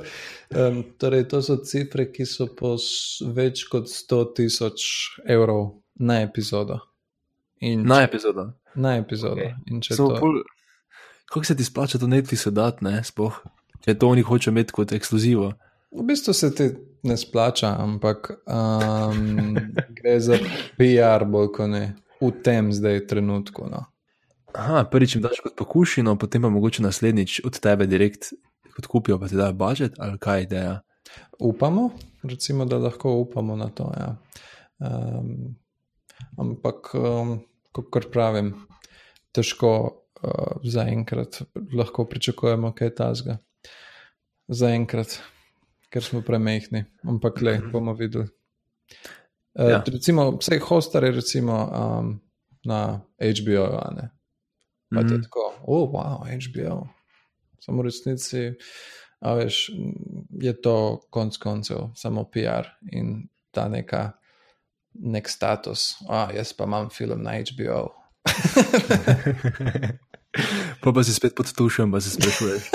Um, torej, to so cifre, ki so po več kot 100 tisoč evrov na epizodo. In na epizodo. Na epizodo. Okay. To... Pol... Kako se ti splača to Netflixu dati, ne? Spoh? Če to oni hočejo imeti kot ekskluzivo. V bistvu se ti ne splača, ampak um, gre za PR, bolj kot ne v tem zdaj trenutku. No. Aha, prvič jim daš kot pokušino, potem pa mogoče naslednjič od tebe direkt kot kupijo, pa ti dajo budžet ali kaj ideja. Upamo, recimo, da lahko upamo na to. Ja. Um, ampak, um, kot pravim, težko uh, zaenkrat lahko pričakujemo kaj tasga. Zaenkrat ker smo premehni, ampak le mhm. bomo videli. Uh, ja. Recimo, vse hostare, recimo um, na HBO, a ne. Pa mm -hmm. je tako, oh, wow, HBO. Samo v resnici, a veš, je to konc koncev samo PR in ta neka, nek status. A, jaz pa imam film na HBO. pa pa si spet pod tušem, pa se sprašuješ.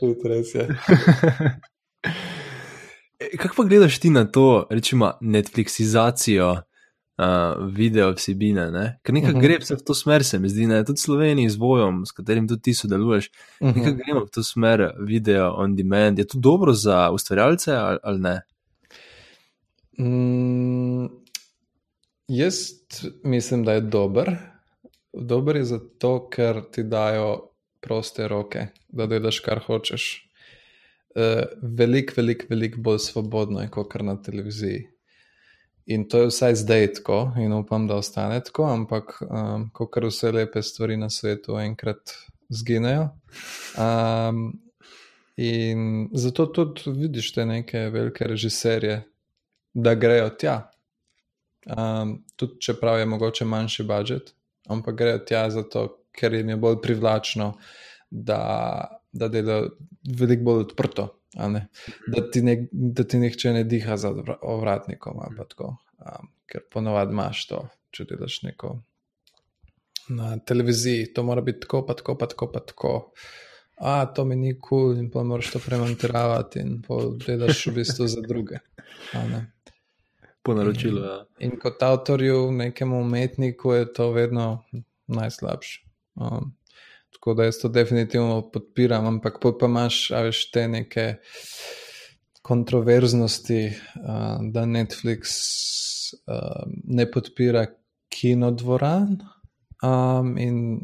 Tudi res je. E, kako pa gledaš ti na to, rečemo, Netflixizacijo uh, video vsebine? Ne? Ker nekaj uh mhm. -huh. gre vse v to smer, se mi zdi, je tudi Sloveniji z bojem, s katerim tudi ti sodeluješ. Uh -huh. Nekaj gremo v to smer, video on demand. Je to dobro za ustvarjalce ali, ali ne? Mm, jaz mislim, da je dober. Dober je zato, ker ti dajo proste roke, da delaš kar hočeš. Uh, veliko, veliko, veliko bolj svobodno je kot na televiziji. In to je vsaj zdaj tako, in upam, da ostane tako, ampak um, kot vse lepe stvari na svetu, enkrat zginejo. Um, in zato tudi vidiš te neke velike režiserje, da grejo tja. Um, tudi čeprav je mogoče manjši budžet, ampak grejo tja zato, ker jim je bolj privlačno, da, da delajo veliko bolj odprto. Da ti, ne, da ti nihče ne diha za ovratnikom. Um, ker ponovadi imaš to, če delaš neko na televiziji, to mora biti tako, pa tako, pa tako, pa tako. A, to mi ni kul, cool, in pa moraš to premontirati, in pa gledaš v bistvu za druge. Po naročilu. Ja. In kot avtorju, nekemu umetniku, je to vedno najslabše. Um, tako da jaz to definitivno podpiram, ampak pa imaš, a veš, te neke kontroverznosti, uh, da Netflix uh, ne podpira kinodvoran. Um, in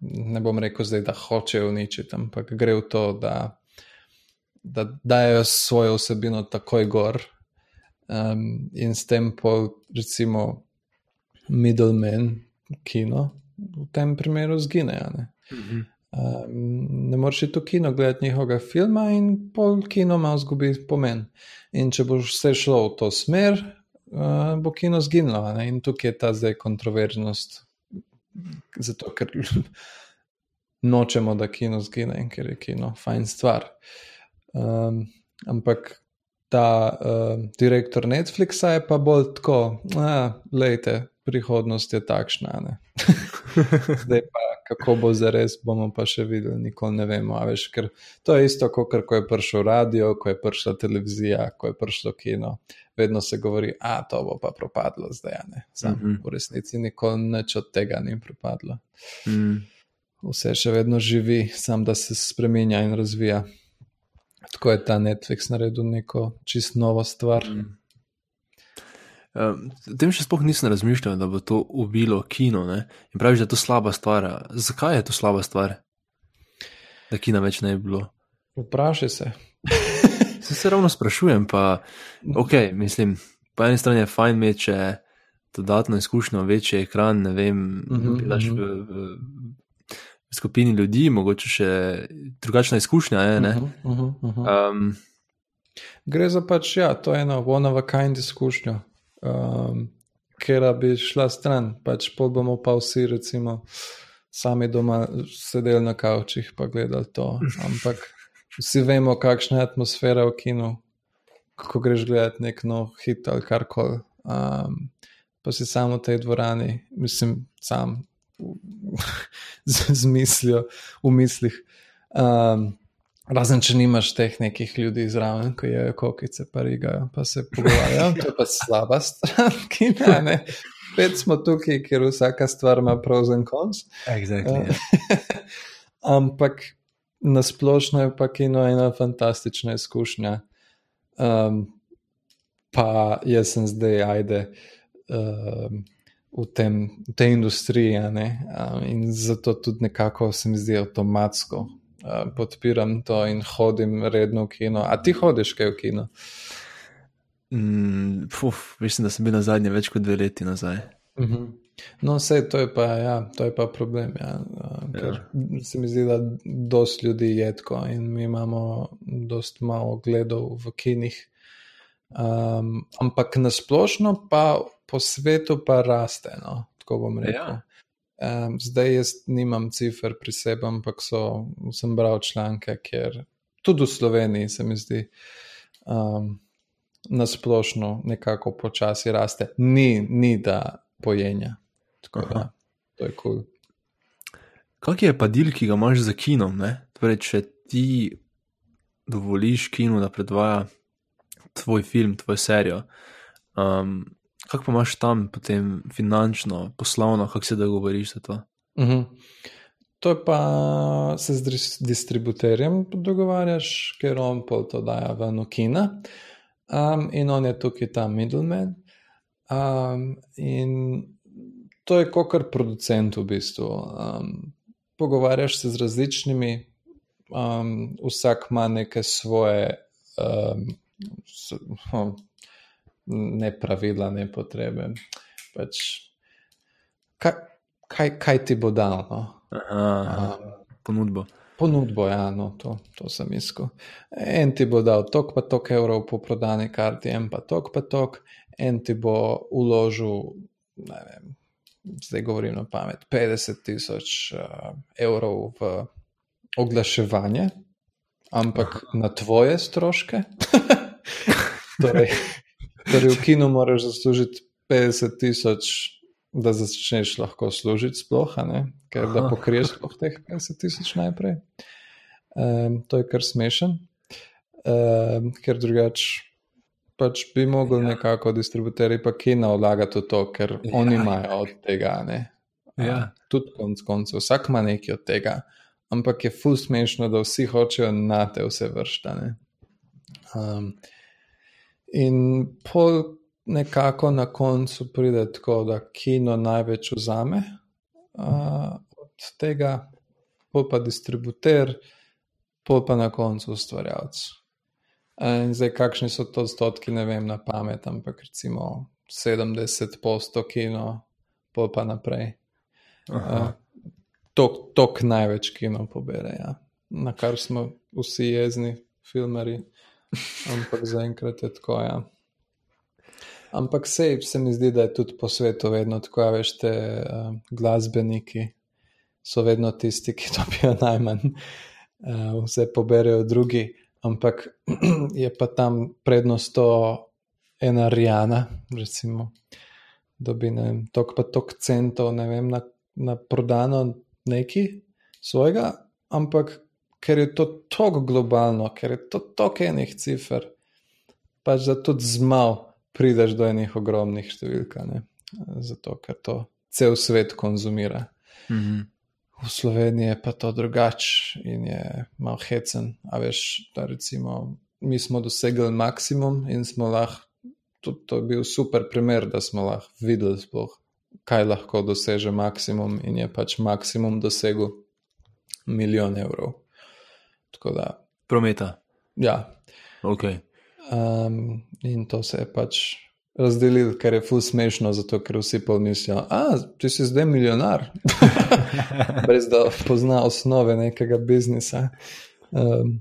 ne bom rekel zdaj, da hoče uničiti, ampak gre v to, da, da dajo svojo vsebino takoj gor um, in s tem pol, recimo, middleman kino v tem primeru zgine. Ne? Um, ne moreš iti v kino gledati njihovega filma, in pol kino ima zgubi pomen. In če boš vse šlo v to smer, uh, bo kino zginilo. In tukaj je ta zdaj kontroverznost zato ker nočemo, da kino zgine in ker je kino fajn stvar. Um, ampak ta uh, direktor Netflixa je pa bolj tako, da je prihodnost takšna. Zdaj pa, kako bo za res, bomo pa še videli, nikoli ne vemo. Veš, to je isto, kot ko je prišel radio, ko je prišla televizija, ko je prišlo kino vedno se govori, da to bo pa propadlo zdaj. Sam, mm -hmm. V resnici nikoli nič od tega ni propadlo. Mm. Vse še vedno živi, samo da se spremenja in razvija. Tako je ta Netflix naredil neko čist novo stvar. Mm. Um, tem še sploh nisem razmišljal, da bo to ubilo kino. Ne? In praviš, da je to slaba stvar. Zakaj je to slaba stvar, da kina več ne bi bilo? Vprašaj se. Se, se ravno sprašujem, pa ok, mislim, po eni strani je fajn imeti dodatno izkušnjo, večji ekran, ne vem, uh -huh, uh -huh. v, v, skupini ljudi, mogoče še drugačna izkušnja. Je, -huh, uh -huh, uh -huh. Um, Gre za pač, ja, to je ena one of a kind izkušnja, um, ker bi šla stran, pač pol bomo pa vsi, recimo, sami doma sedeli na kavčih pa gledali to. Ampak vsi vemo, kakšna je atmosfera v kinu, ko greš gledati nek nov hit ali kar koli. Um, pa si samo v tej dvorani, mislim, sam z, z mislijo v mislih. Um, razen če nimaš teh nekih ljudi zraven, ko je kokice, pa rigajo, pa se pogovarjajo, to je pa slaba stran, ki ne. Spet smo tukaj, ker vsaka stvar ima pros in cons. Exactly, uh, ampak na splošno je pa kino ena fantastična izkušnja. Um, pa jaz sem zdaj, ajde, um, v, tem, v tej industriji um, in zato tudi nekako se mi zdi avtomatsko. Uh, podpiram to in hodim redno v kino. A ti hodiš kaj v kino? Mm, puf, mislim, da sem bil na zadnje več kot dve leti nazaj. Uh mhm. -huh. No, vse to je pa, ja, to je pa problem. Ja. Ker ja. se mi zdi, da dosta ljudi je tako in mi imamo dosta malo gledov v kinih. Um, ampak nasplošno pa po svetu pa raste, no, tako bom rekel. Ja. Um, zdaj jaz nimam cifr pri sebi, ampak so, sem bral članke, ker tudi v Sloveniji se mi zdi. Um, Nasplošno nekako počasi raste, ni, ni da pojenja. Tako da, to je kul. Cool. Kak je pa del, ki ga imaš za kinom? Torej, če ti dovoliš kinu, da predvaja tvoj film, tvojo serijo, um, kako pa imaš tam potem finančno, poslovno, kako se dogovoriš za to? Uh mhm. -huh. To je pa se z distributerjem dogovarjaš, ker on pol to daje v Nokina um, in on je tukaj ta middleman. Um, in to je kot kar producent v bistvu. Um, pogovarjaš se z različnimi, um, vsak ima neke svoje um, s, oh, ne pravila, ne potrebe. Pač, kaj, kaj, kaj ti bo dal? No? Aha. Um, ponudbo. Ponudbo, ja, no, to, to sem iskal. En ti bo dal tok pa tok evrov po prodani karti, en pa tok pa tok, en ti bo uložil, ne vem, zdaj govorim na pamet, 50 tisoč uh, evrov v oglaševanje, ampak na tvoje stroške. torej, torej, v kinu moraš zaslužiti 50 tisoč da začneš lahko služiti sploh, ker da pokriješ sploh teh 50 tisoč najprej. Um, to je kar smešen, um, ker drugače pač bi mogli Ja. nekako distributerji pa kino vlagati v to, ker Ja, oni imajo od tega, ne. Ja. Tudi konc koncev, vsak ima nekaj od tega, ampak je ful smešno, da vsi hočejo na te vse vrštane. Um, in pol nekako na koncu pride tako, da kino največ vzame uh, od tega, pol pa distributer, pol pa na koncu ustvarjalec. In zdaj, kakšni so to odstotki, ne vem na pamet, ampak recimo 70 posto kino, pol pa naprej. Aha. Tok, tok največ kino pobere, ja. na kar smo vsi jezni, filmari, ampak zaenkrat je tako. Ja. Ampak sej se mi zdi, da je tudi po svetu vedno tako, a veš, te uh, glasbeniki so vedno tisti, ki dobijo najmanj, uh, vse poberejo drugi, ampak je pa tam prednost to ena Rijana, recimo, ne vem, tok pa tok centov, ne vem, na, na prodano neki svojega, ampak ker je to tako globalno, ker je to toliko enih cifer, pač da tudi zmal prideš do enih ogromnih številk, zato ker to cel svet konzumira. Mhm. V Sloveniji je pa to drugače in je malo hecen. A veš, da recimo mi smo dosegli maksimum in smo lahko, tudi to je bil super primer, da smo lahko videli sploh, kaj lahko doseže maksimum in je pač maksimum dosegel milijon evrov. Tako da, Prometa. ja, Ok. Um, in to se je pač razdelil, ker je ful smešno, zato ker vsi pomislijo, da ti si zdaj milijonar, brez da pozna osnove nekega biznisa. Um,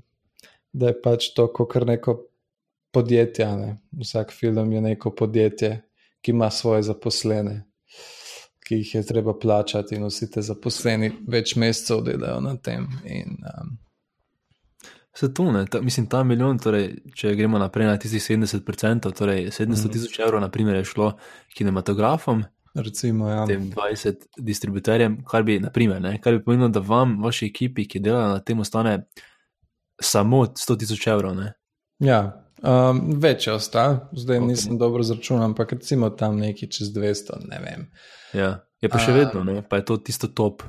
da je pač to kot neko podjetje. Ne? Vsak film je neko podjetje, ki ima svoje zaposlene, ki jih je treba plačati, in vsi te zaposleni več mesecev delajo na tem. In, um, Vse to, ne, ta, mislim, ta milijon, torej, če gremo naprej na tistih 70%, torej 700 tisoč evrov, naprimer, je šlo kinematografom, recimo, ja. tem 20 distributerjem, kar bi, naprimer, ne, kar bi pomenilo, da vam, vaši ekipi, ki delajo na tem, ostane samo 100 tisoč evrov. Ne. Ja, um, več je ostalo, zdaj Ok. okay. nisem dobro zračunal, ampak recimo tam neki čez 200, ne vem. Ja. Je pa še A- vedno, ne, pa je to tisto top.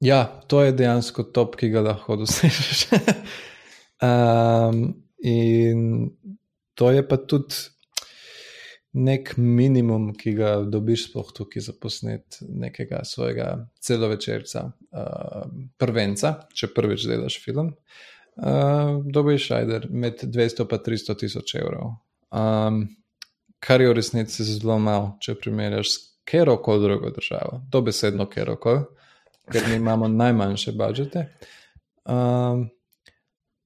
Ja, to je dejansko top, ki ga lahko dosežeš. um, in to je pa tudi nek minimum, ki ga dobiš, sploh tukaj za posnet nekega svojega celovečerca, uh, prvenca, če prvič delaš film. Uh, dobiš ajder med 200 in 300 tisoč evrov. Um, kar je v resnici zelo malo, če primerjaš s kjerkoli drugo državo, dobesedno kjerkoli, ker mi imamo najmanjše budžete. Um,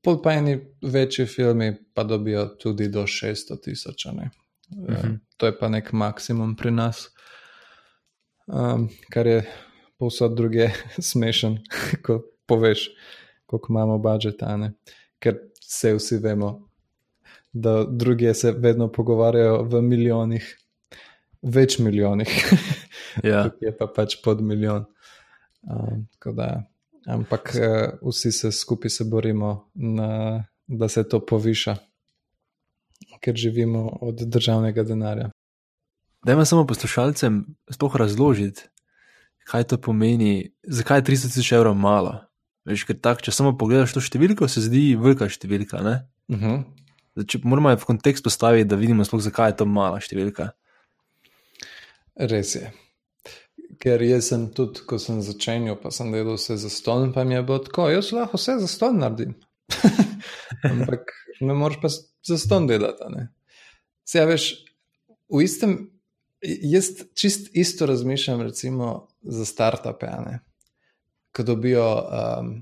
pol pa eni večji filmi pa dobijo tudi do 600 tisoč. Uh Mhm. To je pa nek maksimum pri nas, um, kar je povsod druge smešen, ko poveš, koliko imamo budžeta. Ker vse vsi vemo, da druge se vedno pogovarjajo v milijonih, več milijonih. Ja. Tukaj je pa pač pod milijon. Um, tako da, ampak uh, vsi se skupaj se borimo, na, da se to poviša, ker živimo od državnega denarja. Dajmo samo poslušalcem sploh razložiti, kaj to pomeni, zakaj je 300 tisoč evrov malo. Veš, ker tak, če samo pogledaš to številko, se zdi velika številka. ne? Uh -huh. Zdaj, če moramo jo v kontekst postaviti, da vidimo, sploh, zakaj je to mala številka. Res je. Ker jaz sem tudi, ko sem začenjal, pa sem delal vse za ston, pa mi je bilo tako, jaz lahko vse za ston naredim. Ampak ne moreš pa za ston delati. Se ja, veš, v istem, jaz čist isto razmišljam, recimo za startupe, ko dobijo um,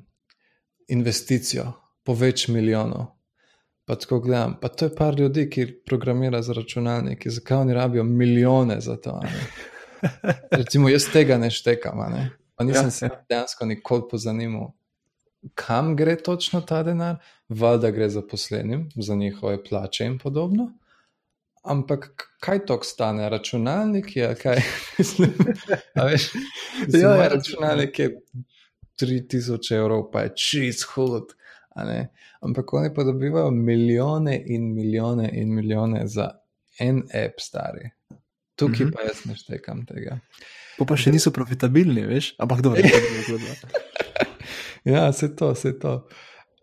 investicijo po več milijonov. Pa tako gledam, pa to je par ljudi, ki programira za računalniki, zakaj oni rabijo milijone za to. Recimo, jaz tega ne štekam, ne? pa nisem Ja, se dejansko nikoli pozanimal, kam gre točno ta denar, valjda gre zaposlenim za njihove plače in podobno. Ampak kaj to stane? Računalnik je, kaj mislim. Veš, Ja, ja, ja, ja, računalnik je 3000 evrov, pa je čist hud. Ampak oni pa dobivajo milijone in milijone in milijone za en app, stari. Tukaj Mhm. pa jaz ne štekam tega. Pa, pa še niso profitabilni, veš? Ampak dobro, to je druga zgodba. Ja, se to, se to.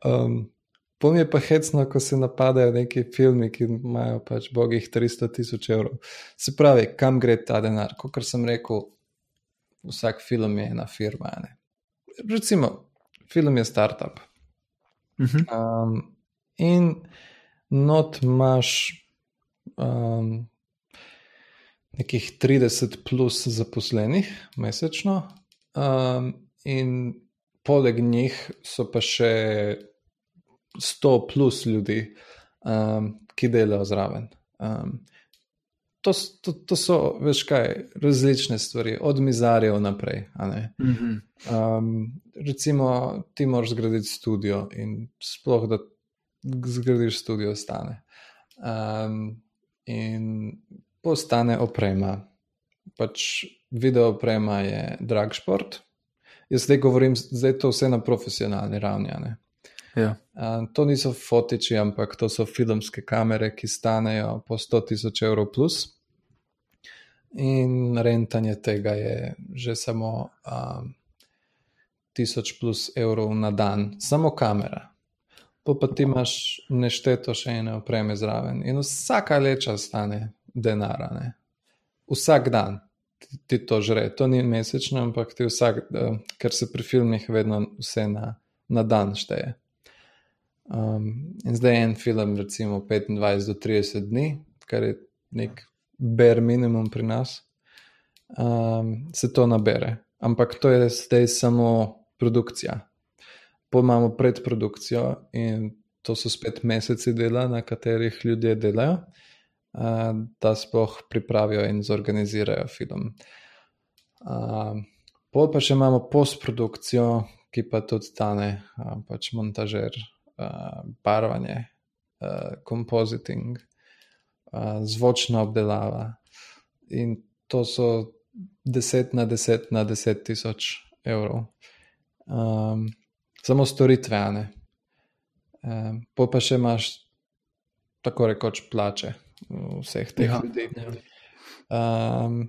Um, Pol mi je pa hecno, ko se napadajo neki filmi, ki imajo pač bogih 300 tisoč evrov. Se pravi, kam gre ta denar? Kot sem rekel, vsak film je ena firma. Ne? Recimo, film je startup. Mhm. Um, in not imaš um, nekih 30 plus zaposlenih mesečno, um, in poleg njih so pa še 100 plus ljudi, um, ki delajo zraven. Um, to, to, to so, veš kaj, različne stvari, od mizarjev naprej. a ne. Mhm. Um, recimo, ti moraš zgraditi studio, in sploh da zgradiš studio, stane. Um, in postane oprema. Pač video oprema je drag šport. Jaz zdaj govorim, zdaj je to vse na profesionalni ravni. Ja. Um, to niso fotiči, ampak to so filmske kamere, ki stanejo po 100 tisoč evrov plus. In rentanje tega je že samo um, 1000 plus evrov na dan, samo kamera. Po pa ti imaš nešteto še ene opreme zraven. In vsaka leča stane denara. Ne? Vsak dan ti, ti to žre. To ni mesečno, ampak ti vsak, eh, ker se pri filmih vedno vse na, na dan šteje. Um, in zdaj en film, recimo 25 do 30 dni, kar je nek bare minimum pri nas, um, se to nabere. Ampak to je zdaj samo produkcija. Pa imamo predprodukcijo in to so spet meseci dela, na katerih ljudje delajo, uh, da sploh pripravijo in zorganizirajo film. Uh, pol pa še imamo postprodukcijo, ki pa tudi stane, uh, pač montažer, barvanje, compositing, uh, zvočna obdelava. In to so 10 na 10 na 10 tisoč evrov. Um, samo storitve, a ne. Um, pa še imaš tako rekoč plače vseh teh Ja, ljudi. ja. Um,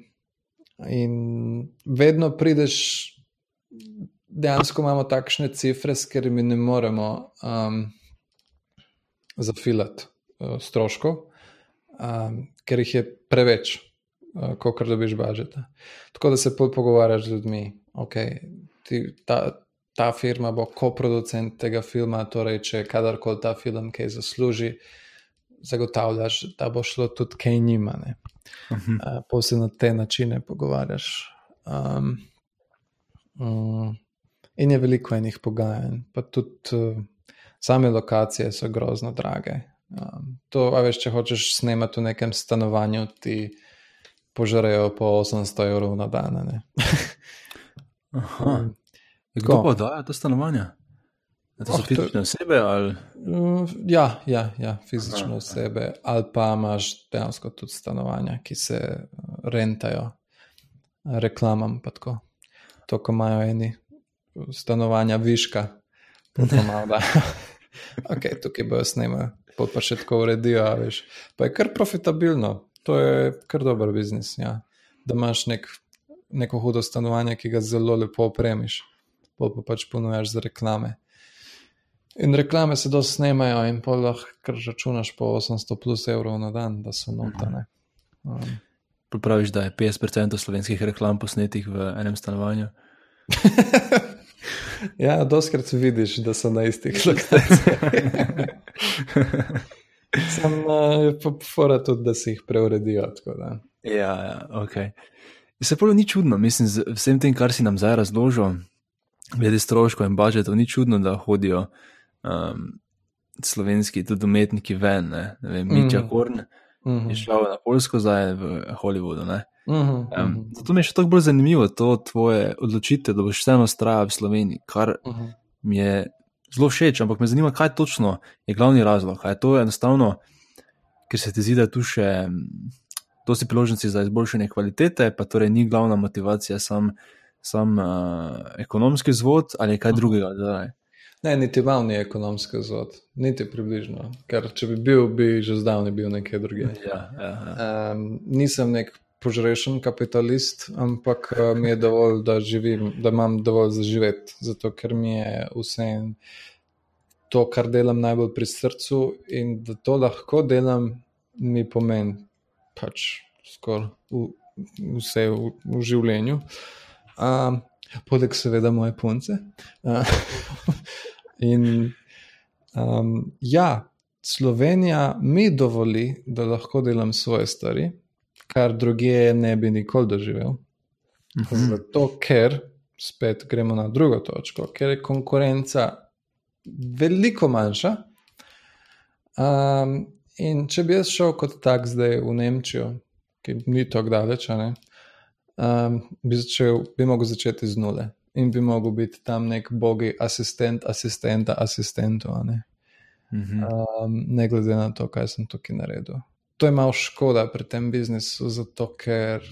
in vedno prideš, dejansko imamo takšne cifre, s katerimi ne moremo um, zafilati uh, stroškov, um, ker jih je preveč, uh, kot dobiš bažeta. Tako da se pogovarjaš z ljudmi, okay, ti, ta, ta firma bo koproducent tega filma, torej če kadarkoli ta film kaj zasluži, zagotavljaš, da bo šlo tudi kaj njima. Ne? Mhm. Uh, pa se na te načine pogovarjaš. Um, um, in je veliko enih pogajanj, pa tudi uh, same lokacije so grozno drage. Um, to, a veš, če hočeš snemati v nekem stanovanju, ti požarejo po 800 evrov na dan. Aha. Kdo pa daje to stanovanja? To so Oh, fizične osebe ali Mm, Ja, ja, ja fizične osebe, ali pa imaš dejansko tudi stanovanja, ki se eh, rentajo reklamam. pa. To, ko imajo eni stanovanja viška, pa to malo da. ok, tukaj bojo snimali, pol pa še tako uredijo, veš. Pa je kar profitabilno, to je kar dober biznis. Ja. Da imaš nek, neko hudo stanovanje, ki ga zelo lepo opremiš, pol pa pač ponujaš za reklame. In reklame se dosti snemajo, in pa lahko kar računaš po 800 plus evrov na dan, da so notane. Um, praviš, da je 50% slovenskih reklam posnetih v enem stanovanju? ja, doskrat vidiš, da so na istih lokacijah. Sam uh, je pa fora tudi, da se jih preuredijo. Ja, ja ok. Se pravi, ni čudno, mislim, z vsem tem, kar si nam zdaj razložil, glede stroškov in budžetov, ni čudno, da hodijo um, slovenski tudi umetniki ven. Ne, ne vem, Miča Mhm. Horn Mhm. je šel na Polsko, zdaj je v Hollywoodu. Ne. Mhm, Um, mhm, zato mi je še tako bolj zanimivo to tvoje odločitev, da boš vseeno ustrajal v Sloveniji, kar mhm. mi je zelo všeč, ampak me zanima, kaj točno je glavni razlog. Je to enostavno, ker se ti zdi, da tu še dosti priložnosti za izboljšanje kvalitete, pa torej ni glavna motivacija sam, sam uh, ekonomski zvod ali kaj drugega. Zdaj. Ne, niti vam ni ekonomski vzvod, niti približno. Ker če bi bil, bi že zdavnaj bil nekje drugje. Ja, ja, ja. Um, nisem nek požrešen kapitalist, ampak uh, mi je dovolj, da živim, da imam dovolj za živeti, zato ker mi je vse to, kar delam najbolj pri srcu in da to lahko delam, mi pomeni pač skoraj vse v, v življenju. Um, Poleg seveda moje punce. Uh, in um, ja, Slovenija mi dovoli, da lahko delam svoje stvari, kar druge ne bi nikoli doživel. Mhm. Zato, ker spet gremo na drugo točko, ker je konkurenca veliko manjša. Um, in če bi jaz šel kot tak zdaj v Nemčijo, ki ni tako daleč, ne, um, bi, začel, bi mogel začeti z nule in bi mogel biti tam nek bogi asistent, asistenta, asistentu, ne. Mhm. Um, ne glede na to, kaj sem tukaj naredil. To je malo škoda pri tem biznisu, zato ker,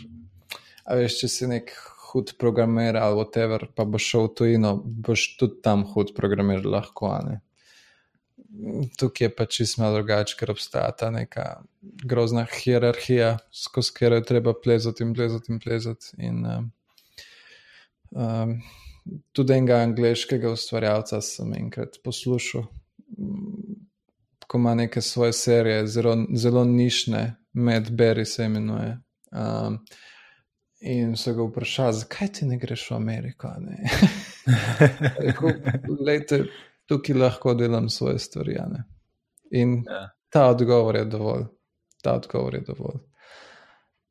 veš, če si nek hud programer ali whatever, pa boš šel v tujino, boš tudi tam hud programer lahko, a ne. Tukaj je pač čisto drugače, ker obstaja ta neka grozna hierarhija, skozi katero je treba plezati in plezati in plezati. In, um, tudi enega angliškega ustvarjalca sem enkrat poslušal, ko ima neke svoje serije, zelo, zelo nišne, Mad Berry se imenuje. Um, in so ga vprašali, zakaj ti ne greš v Ameriko? a ne?" Rekel, "Glejte, tukaj lahko delam svoje stvari. ne." In Ja. ta odgovor je dovolj. Ta odgovor je dovolj.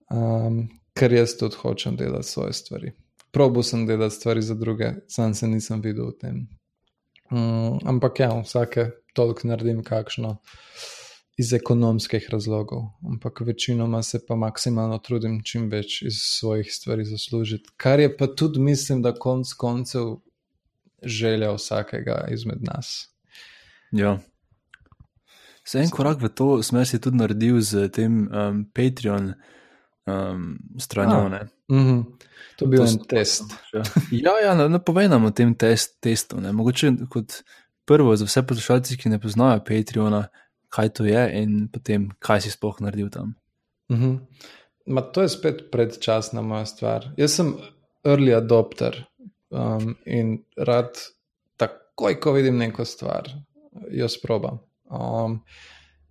Um, ker jaz tudi hočem delati svoje stvari. Probo sem delati stvari za druge, sam se nisem videl v tem. Um, ampak ja, vsake toliko naredim kakšno iz ekonomskih razlogov, ampak večinoma se pa maksimalno trudim čim več iz svojih stvari zaslužiti. Kar je pa tudi, mislim, da konc koncev želja vsakega izmed nas. Ja. Se en korak v to smer si tudi naredil z tem um, Patreon um, stranjo. A. ne. Mm -hmm. To je bil To en test. Ja, ja ne, ne povej nam o tem test, testu. Ne. Mogoče kot prvo za vse poslušalce, ki ne poznajo Patreona, kaj to je in potem kaj si sploh naredil tam. Mm -hmm. Ma, to je spet predčasna moja stvar. Jaz sem early adopter um, in rad takoj, ko vidim neko stvar, jo sprobam. Um,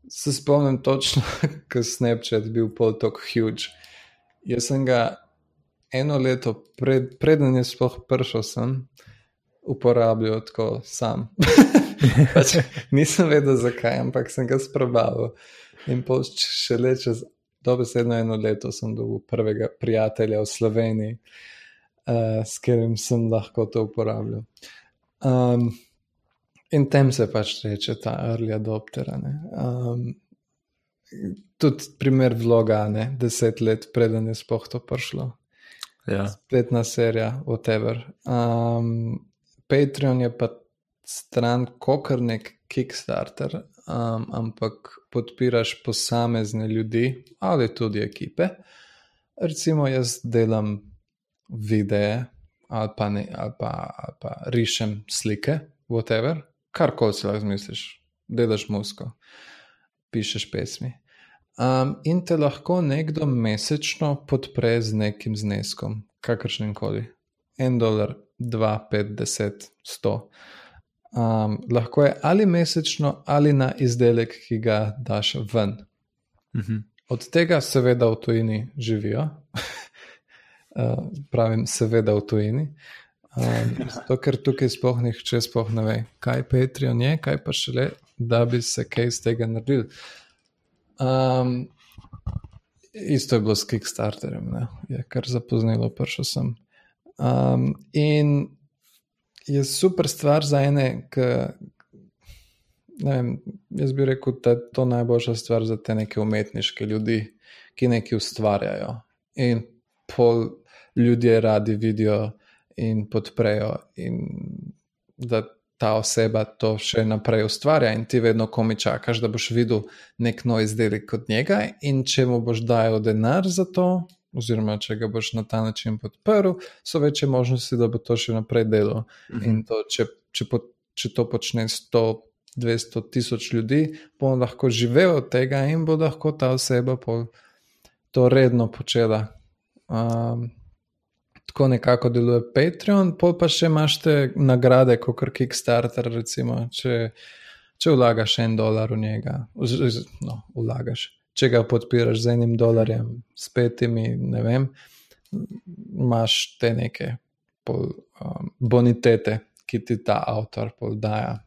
se spomnim točno, je Snapchat bil pol tako huge. Jaz sem ga eno leto, pred, preden je sploh prišel sem, uporabljal tako sam. pač, nisem vedel zakaj, ampak sem ga sprobal. In pol šele čez dobesedno eno leto sem dobil prvega prijatelja v Sloveniji, uh, s katerim sem lahko to uporabljal. Um, in tem se pač reče ta early adopter. Um, tudi primer vloga, ne, deset let preden je sploh to prišlo Ja. spletna serija, whatever. Um, Patreon je pa stran, kot nek Kickstarter, um, ampak podpiraš posamezne ljudi ali tudi ekipe. Recimo, jaz delam videe ali pa, ne, ali pa, ali pa rišem slike, whatever, karkoli si lahko zmisliš, delaš musko, pišeš pesmi. Um, in te lahko nekdo mesečno podpre z nekim zneskom, kakršnim koli. En dolar, dva, pet, deset, sto. Um, lahko je ali mesečno, ali na izdelek, ki ga daš ven. Mhm. Od tega, seveda, v tujini živijo. Uh, pravim, seveda, v tujini. Um, zato, ker tukaj sploh nihče sploh ne ve, kaj Patreon je, kaj pa šele, da bi se kaj iz tega naredil. Um, isto je bilo s Kickstarterjem, ne? je kar zapoznalo, prišel sem. Um, in je super stvar za ene, ki. Vem, jaz bi rekel, da je to najboljša stvar za te neke umetniške ljudi, ki nekaj ustvarjajo. In pol ljudje radi vidijo in podprejo, in da ta oseba to še naprej ustvarja in ti vedno komi čakaš, da boš videl nek nov izdelek od njega in če mu boš dajal denar za to, oziroma če ga boš na ta način podprl, so večje možnosti, da bo to še naprej delo. Mhm. In to, če, če, po, če to počne 100, 200 tisoč ljudi, bo lahko živel od tega in bo lahko ta oseba to redno počela. Um, tako nekako deluje Patreon, pol pa še imaš te nagrade, kot je Kickstarter. Recimo, če, če vlagaš en dolar v njega, no, vlagaš. Če ga podpiraš z enim dolarjem, s petimi, ne vem, imaš te neke pol, um, bonitete, ki ti ta avtor podaja.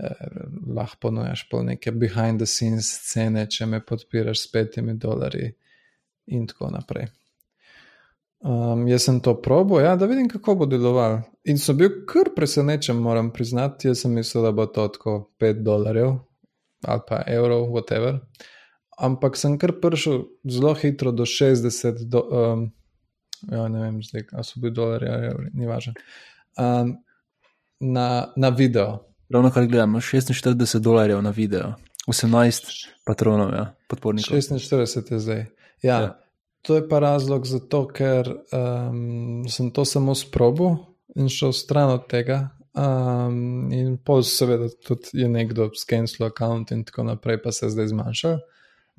Eh, lahko ponujaš pol neke behind the scenes scene, če me podpiraš s petimi dolarji, in tako naprej. Um, jaz sem to probo, ja, da vidim, kako bo deloval. In sem bil kar presenečen, moram priznati. Jaz sem mislil, da bo to tako 5 dolarjev ali pa evrov, whatever. Ampak sem kar prišel zelo hitro do 60, do, um, ja, ne vem, zdaj, ali so bili dolarji ali evri, ni važno. Um, na, na video. Ravno kar gledamo, 46 dolarjev na video, 18 patronov, ja, podpornikov. 46 je zdaj. Ja. ja. To je pa razlog zato, ker um, sem to samo sprobil in šel stran od tega. Um, in pol, seveda, tudi je nekdo skenil račun in tako naprej, pa se je zdaj zmanjšal.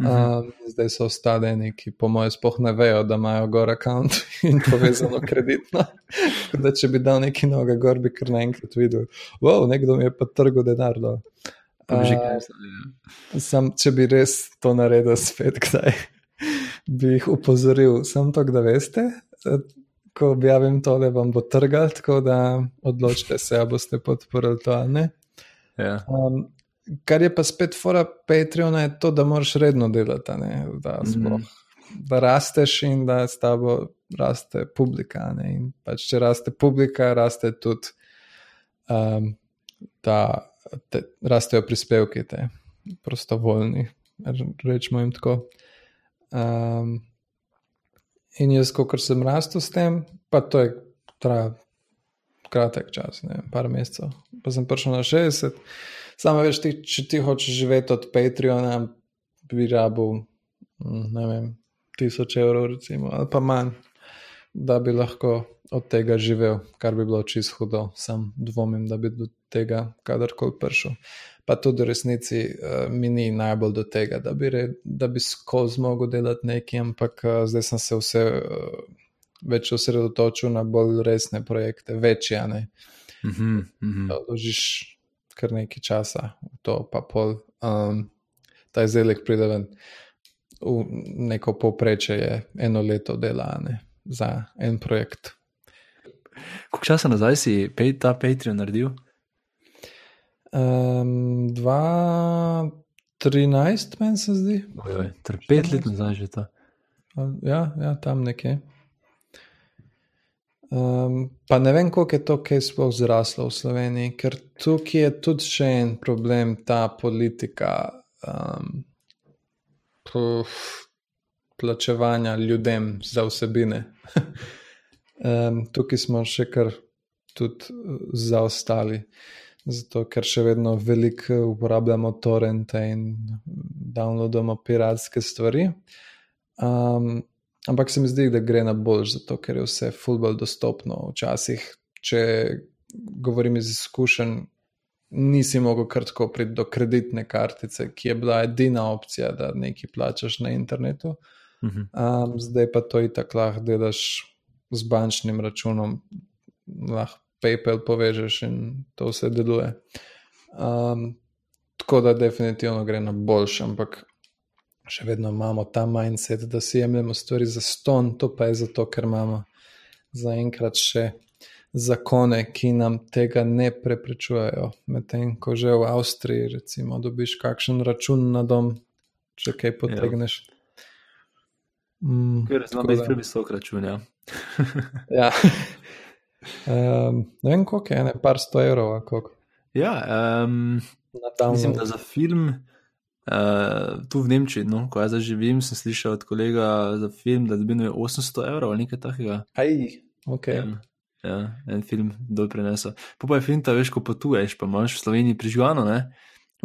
Um, zdaj so ostale neki, po mojem, spoh ne vejo, da imajo gor račun in povezano kreditno. da če bi dal neki noge gor, bi kar naenkrat videl, wow, nekdo mi je pa trgo denar. Uh, sam, če bi res to naredil spet, kdaj bi jih upozoril, samo to, da veste. Ko objavim tole, vam bo trgal, tako da odločite se, ali boste podporili to ali ne. Ja. Um, kar je pa spet fora Patreona, je to, da moraš redno delati, da, sploh, mm -hmm. da rasteš in da s tabo raste publika. Ne? In pač, če raste publika, raste tudi, um, da te, rastejo prispevki, te prostovoljni, rečemo jim tako. Um, in jaz, ko sem rastel s tem, pa to je trajalo kratek čas, ne par mesecev, pa sem prišel na 60. Samo veš, ti, če ti hočeš živeti od Patreona, bi rabil, hm, ne vem, tisoč evrov, recimo, ali pa manj, da bi lahko od tega živel, kar bi bilo čisto hudo. Sam dvomim, da bi do tega kadarkoli prišel pa tudi v resnici uh, mi ni najbolj do tega, da bi, re, da bi skozi mogel delati nekaj, ampak uh, zdaj sem se vse uh, več osredotočil na bolj resne projekte, večje. Ne. Mm -hmm. Ložiš kar nekaj časa v to, pa pol. Um, ta izdelek pride ven. V neko povprečje je eno leto dela ne, za en projekt. Koliko časa nazaj si ta Patreon naredil? Um, 2013, meni se zdi. Torej, pet let nazaj že to. Ja, ja tam nekje. Um, pa ne vem, koliko je to, kaj sploh zraslo v Sloveniji, ker tukaj je tudi še en problem, ta politika um, plačevanja ljudem za vsebine. um, tukaj smo še kar tudi zaostali. Zato, ker še vedno veliko uporabljamo torrente in downloadamo piratske stvari. Um, ampak se mi zdi, da gre na boljš, zato ker je vse fulbol dostopno. Včasih, če govorim iz izkušenj, nisi mogel kar tako priti do kreditne kartice, ki je bila edina opcija, da nekaj plačaš na internetu. Um, zdaj pa to itak lahko delaš z bančnim računom. Lahko PayPal povežeš in to vse deluje. Um, tako da definitivno gre na boljši, ampak še vedno imamo ta mindset, da si jemljemo stvari za ston, to pa je zato, ker imamo zaenkrat še zakone, ki nam tega ne preprečujejo. Medtem ko že v Avstriji, recimo, dobiš kakšen račun na dom, če kaj potegneš. Mm, ker znamo biti previsok račun. Ja. ja. Um, ne vem, koliko je, ne par sto evrov. Ja, um, mislim, da za film, uh, tu v Nemčiji, no, ko jaz živim, sem slišal od kolega za film, da dobijo 800 evrov ali nekaj takega. Aj, ok. Ja. Ja, en film dol prenesel. Pa pa je film, da veš, ko potuješ, pa imaš v Sloveniji prižgano, ne?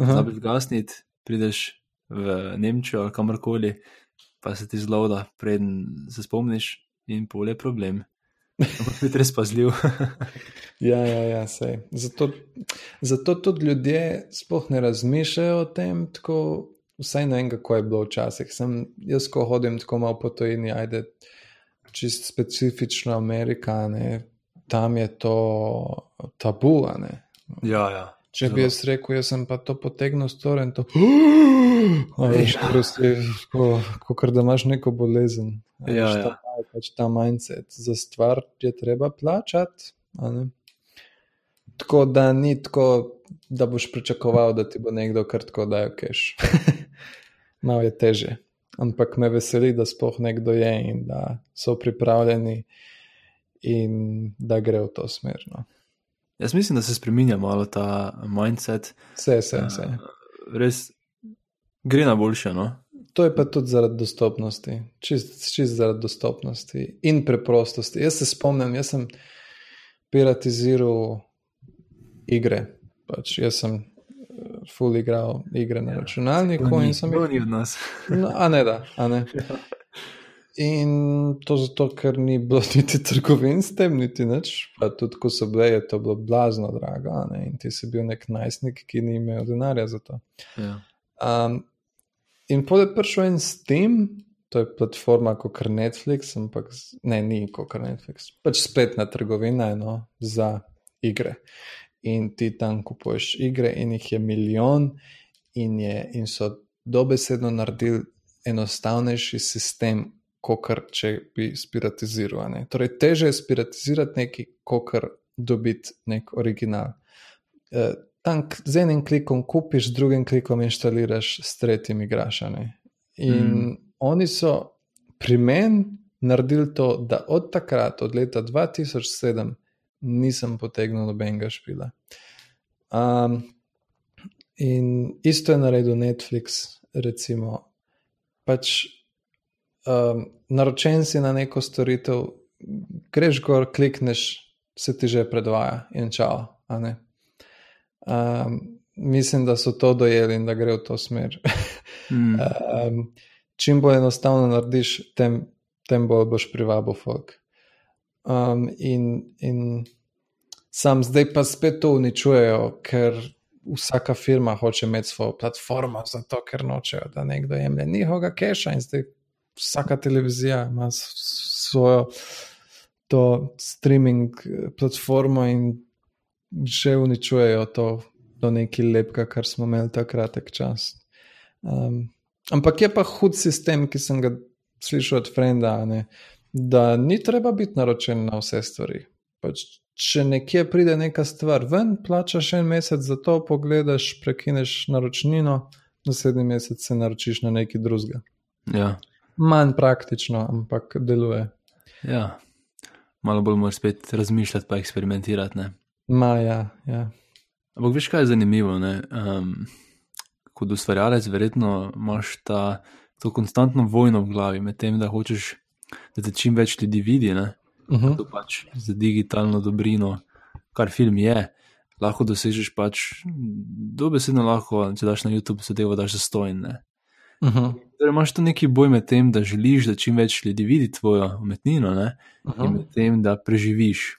Zabi zgasniti, prideš v Nemčijo ali kamorkoli, pa se ti zloda, preden se spomniš in pole problem. Ampak biti res pazljiv. ja, ja, ja, sej. Zato, zato tudi ljudje sploh ne razmišljajo o tem, tako vsaj ne vem, kako je bilo včasih. Sem, jaz, ko hodim tako malo po tojini, ajde, čist specifično Amerikane, tam je to tabu. Ja, ja. Če bi jaz rekel, jaz sem pa to potegnil storen, to veš, kot da imaš neko bolezen. Ja, ja. Ta, pač ta mindset. Za stvar je treba plačati. Tako da ni tako, da boš pričakoval, da ti bo nekdo kar tako dajo keš. Malo je teže. Ampak me veseli, da spoh nekdo je in da so pripravljeni in da gre v to smer. No. Jaz mislim, da se spremenja malo ta mindset. Vse, vse, vse. Res gre na boljše. No? To je pa tudi zaradi dostopnosti, čist, čist zaradi dostopnosti in preprostosti. Jaz se spomnim, jaz sem piratiziral igre. Pač jaz sem uh, full igral igre na ja, računalniku in sem jih. To ni od nas. no, a ne da, a ne. In to zato, ker ni bilo niti trgovin s tem, niti nič. Pa tudi, ko so bile, je to bilo blazno drago. In ti si bil nek najstnik, ki ni imel denarja za to. Ja. Um, in potem je prišel en Steam, to je platforma kot Netflix, ampak ne, ni kot Netflix, pač spletna trgovina eno, za igre. In ti tam kupuješ igre, in jih je milijon, in, je, in so dobesedno naredili enostavnejši sistem kot če bi spiratiziral. Torej, teže je spiratizirati nekaj, kot dobiti nek original. E, tam z enim klikom kupiš, z drugim klikom inštaliraš, s tretjim igraš. In mm. oni so pri meni naredili to, da od takrat, od leta 2007, nisem potegnil nobenega špila. Um, in isto je naredil Netflix, recimo. Pač um, naročen si na neko storitev, greš gor, klikneš, se ti že predvaja in čau. Um, mislim, da so to dojeli in da gre v to smer. mm. um, čim bolj enostavno narediš, tem, tem bolj boš privabil folk. Um, in, in sam zdaj pa spet to uničujejo, ker vsaka firma hoče imeti svojo platformo, zato ker nočejo, da nekdo jemlje njihovega keša in zdaj vsaka televizija ima svojo to streaming eh, platformo in že uničujejo to do neki lepka, kar smo imeli ta kratek čas. Um, ampak je pa hud sistem, ki sem ga slišal od Frenda, ne, da ni treba biti naročen na vse stvari. Pač, če nekje pride neka stvar ven, plačaš en mesec za to, pogledaš, prekineš naročnino, naslednji mesec se naročiš na neki drugega. Ja manj praktično, ampak deluje. Ja, malo bolj moraš spet razmišljati, pa eksperimentirati. Ne? Ma, ja. Ampak veš, kaj je zanimivo? Um, kot ustvarjalec, verjetno imaš ta, to konstantno vojno v glavi med tem, da hočeš, da te čim več ljudi vidi. Uh mhm. -huh. To pač za digitalno dobrino, kar film je. Lahko dosežeš pač, dobesedno lahko, če daš na YouTube, tega daš za stojn. Uh -huh. Torej, imaš tu neki boj med tem, da želiš, da čim več ljudi vidi tvojo umetnino, uh -huh. in med tem, da preživiš.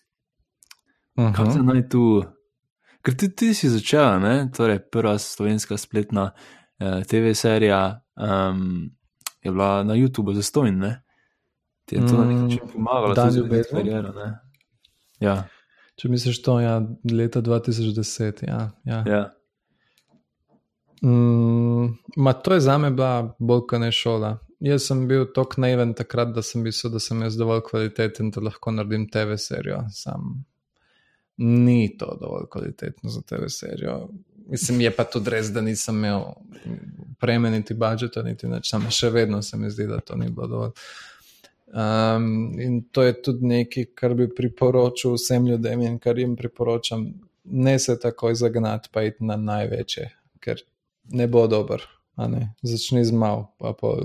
Kaj se naj tu? Ker ti, ti si začela, ne? torej prva slovenska spletna eh, TV serija um, je bila na YouTubu za stojn. Ti je to mm, na nek način pomagalo, da si videl kariero. Ja. Če misliš to, ja, leta 2010, ja. ja. ja. Mm, ma to je za me bila bolj kot ne šola. Jaz sem bil tako naiven takrat, da sem mislil, da sem jaz dovolj kvaliteten, da lahko naredim TV serijo. Sam ni to dovolj kvalitetno za TV serijo. Mislim, je pa tudi res, da nisem imel premeniti budžeta, niti več, samo še vedno se mi zdi, da to ni bilo dovolj. Um, in to je tudi nekaj, kar bi priporočil vsem ljudem in kar jim priporočam, ne se takoj zagnati, pa iti na največje, ker ne bo dober, začni z mal, pa po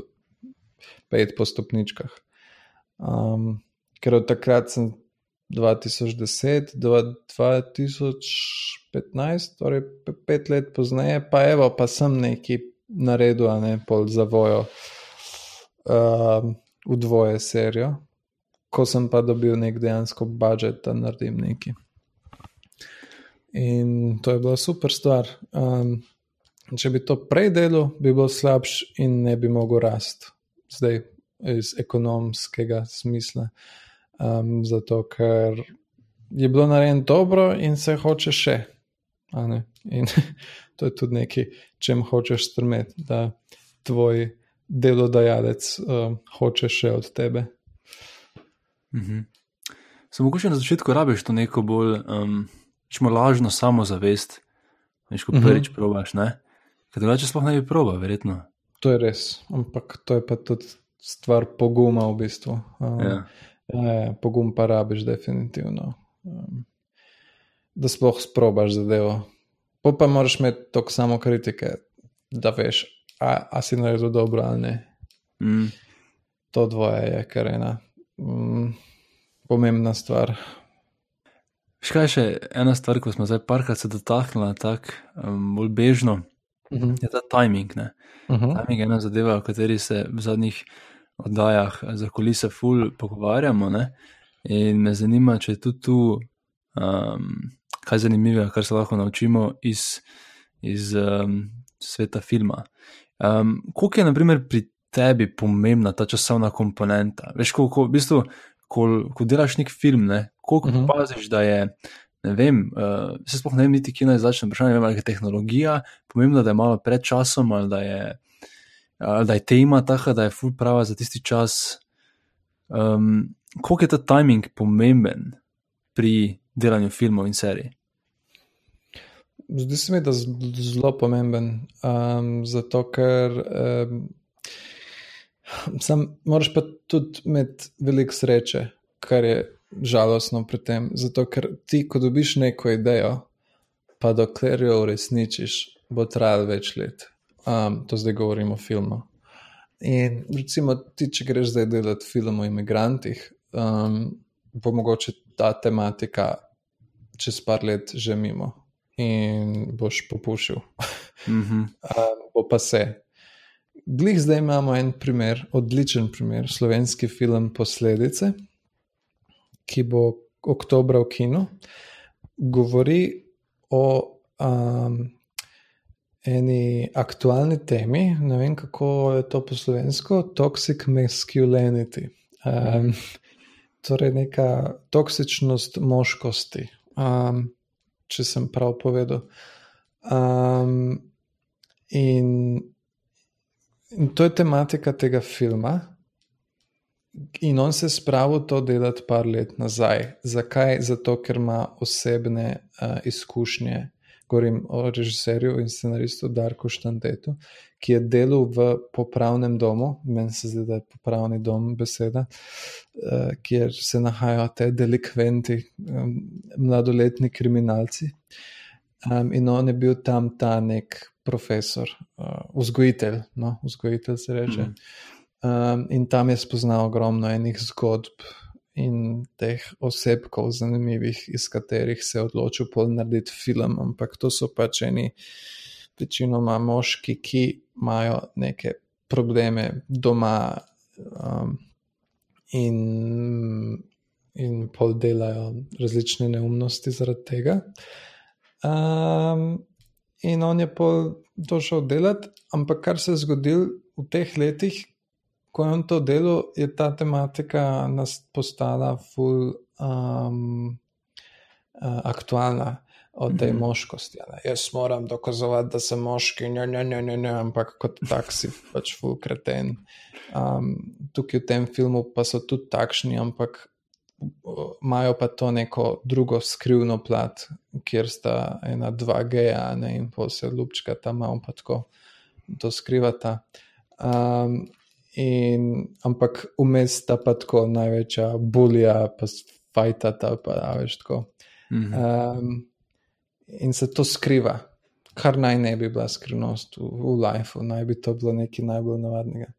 pet po stopničkah. Um, ker od takrat sem 2010 do 2015, torej pet let pozneje, pa evo, pa sem neki naredil, a ne pol za vojo um, v dvoje serijo, ko sem pa dobil nek dejansko budžet, da naredim nekaj. In to je bila super stvar. Um, če bi to prej delal, bi bil slabš in ne bi mogel rasti, zdaj iz ekonomskega smisla. Um, zato, ker je bilo narejeno dobro in se hoče še. In to je tudi nekaj, če hočeš strmeti, da tvoj delodajalec um, hoče še od tebe. Mhm. Samo mogoče na začetku rabiš to neko bolj, um, lažno samozavest, veš, ko mhm. prvič mhm. probaš, ne? Ker drugače sploh ne bi proba, verjetno. To je res, ampak to je pa tudi stvar poguma v bistvu. Um, ja. Ja, pogum pa rabiš definitivno. Um, da sploh sprobaš zadevo. Pa pa moraš imeti toliko samo kritike, da veš, a, a si naredil dobro ali ne. Mm. To dvoje je kar ena mm, pomembna stvar. Škaj še ena stvar, ko smo zdaj parkrat se dotaknili, tako um, bolj bežno, uh mhm. -huh. je ta timing. Uh mhm. -huh. Timing je ena zadeva, o kateri se v zadnjih oddajah za kulise ful pogovarjamo. Ne? In me zanima, če je tudi tu um, kaj zanimivega, kar se lahko naučimo iz, iz um, sveta filma. Um, koliko je, na primer, pri tebi pomembna ta časovna komponenta? Veš, ko, ko, v bistvu, ko, ko delaš nek film, ne, koliko uh mhm. -huh. paziš, da je. Ne vem, uh, se sploh ne vem, niti kje naj začnem. Vprašanje je, ali je tehnologija pomembna, da je malo pred časom, ali da je, da je tema taka, da je full prava za tisti čas. Um, koliko je ta timing pomemben pri delanju filmov in serij? Zdi se mi, da je zelo pomemben, um, zato ker um, moraš pa tudi imeti veliko sreče, kar je žalostno pri tem. Zato, ker ti, ko dobiš neko idejo, pa dokler jo uresničiš, bo trajalo več let. Um, to zdaj govorimo o filmu. In recimo, ti, če greš zdaj delati film o imigrantih, um, bo mogoče ta tematika čez par let že mimo in boš popušil. Mm -hmm. um, bo pa se. Glej, zdaj imamo en primer, odličen primer, slovenski film Posledice, ki bo oktober v kinu. Govori o um, eni aktualni temi, ne vem kako je to po slovensko, toxic masculinity. Um, torej, neka toksičnost moškosti, um, če sem prav povedal. Um, in In to je tematika tega filma. In on se je spravil to delati par let nazaj. Zakaj? Zato, ker ima osebne uh, izkušnje. Govorim o režiserju in scenaristu Darku Štandetu, ki je delal v popravnem domu, meni se zdi, da je popravni dom beseda, uh, kjer se nahajajo te delikventi, mladoletni kriminalci. In on je bil tam ta nek profesor, uh, vzgojitelj, no, vzgojitelj se reče. Mm. Um, in tam je spoznal ogromno enih zgodb in teh osebkov, zanimivih, iz katerih se je odločil pol narediti film. Ampak to so pač eni, večinoma moški, ki imajo neke probleme doma um, in, in pol delajo različne neumnosti zaradi tega. Um, in on je pol došel delati, ampak kar se je zgodilo v teh letih, ko je on to delal, je ta tematika postala ful um, uh, aktualna. Od tej mm -hmm. moškosti. Ne. Jaz moram dokazovati, da sem moški, ne, ne, ne, ne, ne ampak kot taksi, pač fulkreten. Um, tukaj v tem filmu pa so tudi takšni, ampak imajo pa to neko drugo skrivno plat, kjer sta ena, dva geja ne, in pa se ljubčka tam pa tako to skrivata. Um, in, ampak vmes sta pa tako največja bulja, pa fajta, pa da veš tako. Um, in se to skriva, kar naj ne bi bila skrivnost v, v lifeu, naj bi to bilo nekaj najbolj navadnega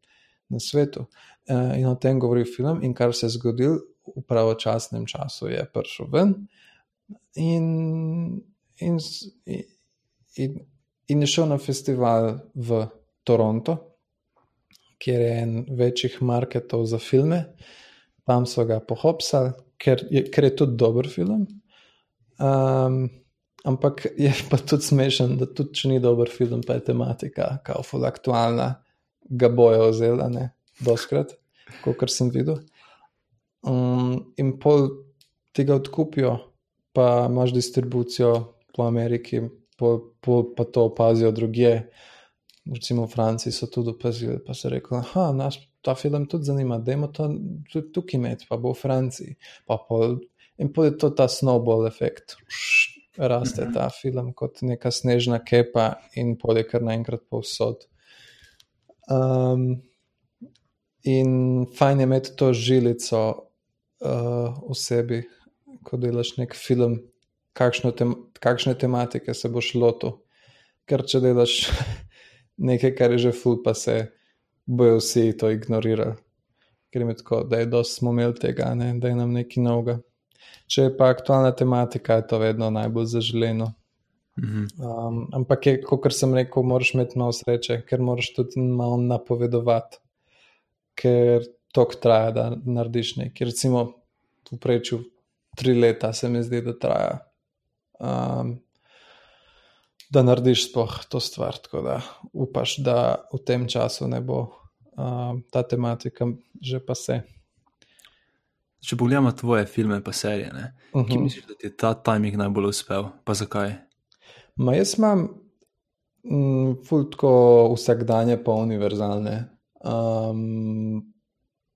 na svetu. Uh, in o tem govori film, in kar se je zgodilo v pravočasnem času je prišel ven. In, in, in, in je šel na festival v Toronto, kjer je en večjih marketov za filme, tam so ga pohopsali, ker, ker je tudi dober film. Um, ampak je pa tudi smešen, da tudi če ni dober film, pa je tematika, kao ful aktualna, ga bojo vzela, ne, doskrat, kot sem videl. Um, in pol tega odkupijo, pa imaš distribucijo po Ameriki, pol, pol pa to opazijo druge. Recimo v Franciji so tudi opazili, pa so rekli, da nas ta film tudi zanima, da imamo to tudi tukaj imeti, pa bo v Franciji. Pa pol, in pol je to ta snowball efekt. Raste mm -hmm. ta film kot neka snežna kepa, in pol je kar naenkrat povsod. Um, in fajn je imeti to žilico uh, v sebi, ko delaš nek film, tem, kakšne tematike se boš lotil. Ker če delaš nekaj, kar je že ful, pa se bojo vsi to ignorirali. Ker je tako, da je dosti smo imeli tega, ne? da je nam nekaj novega. Če je pa aktualna tematika, je to vedno najbolj zaželeno. Um, ampak, kot sem rekel, moraš imeti malo sreče, ker moraš tudi malo napovedovati, ker tok traja, da narediš nekaj. Recimo, v preču tri leta se mi zdi, da traja, um, da narediš spoh to stvar. Tako da upaš, da v tem času ne bo um, ta tematika že pa se. Če pogledamo tvoje filme, pa serije, uh -huh. ki mhm. misliš, da ti je ta timing najbolj uspel, pa zakaj? Ma jaz imam mm, fultko vsakdanje, pa univerzalne. Um,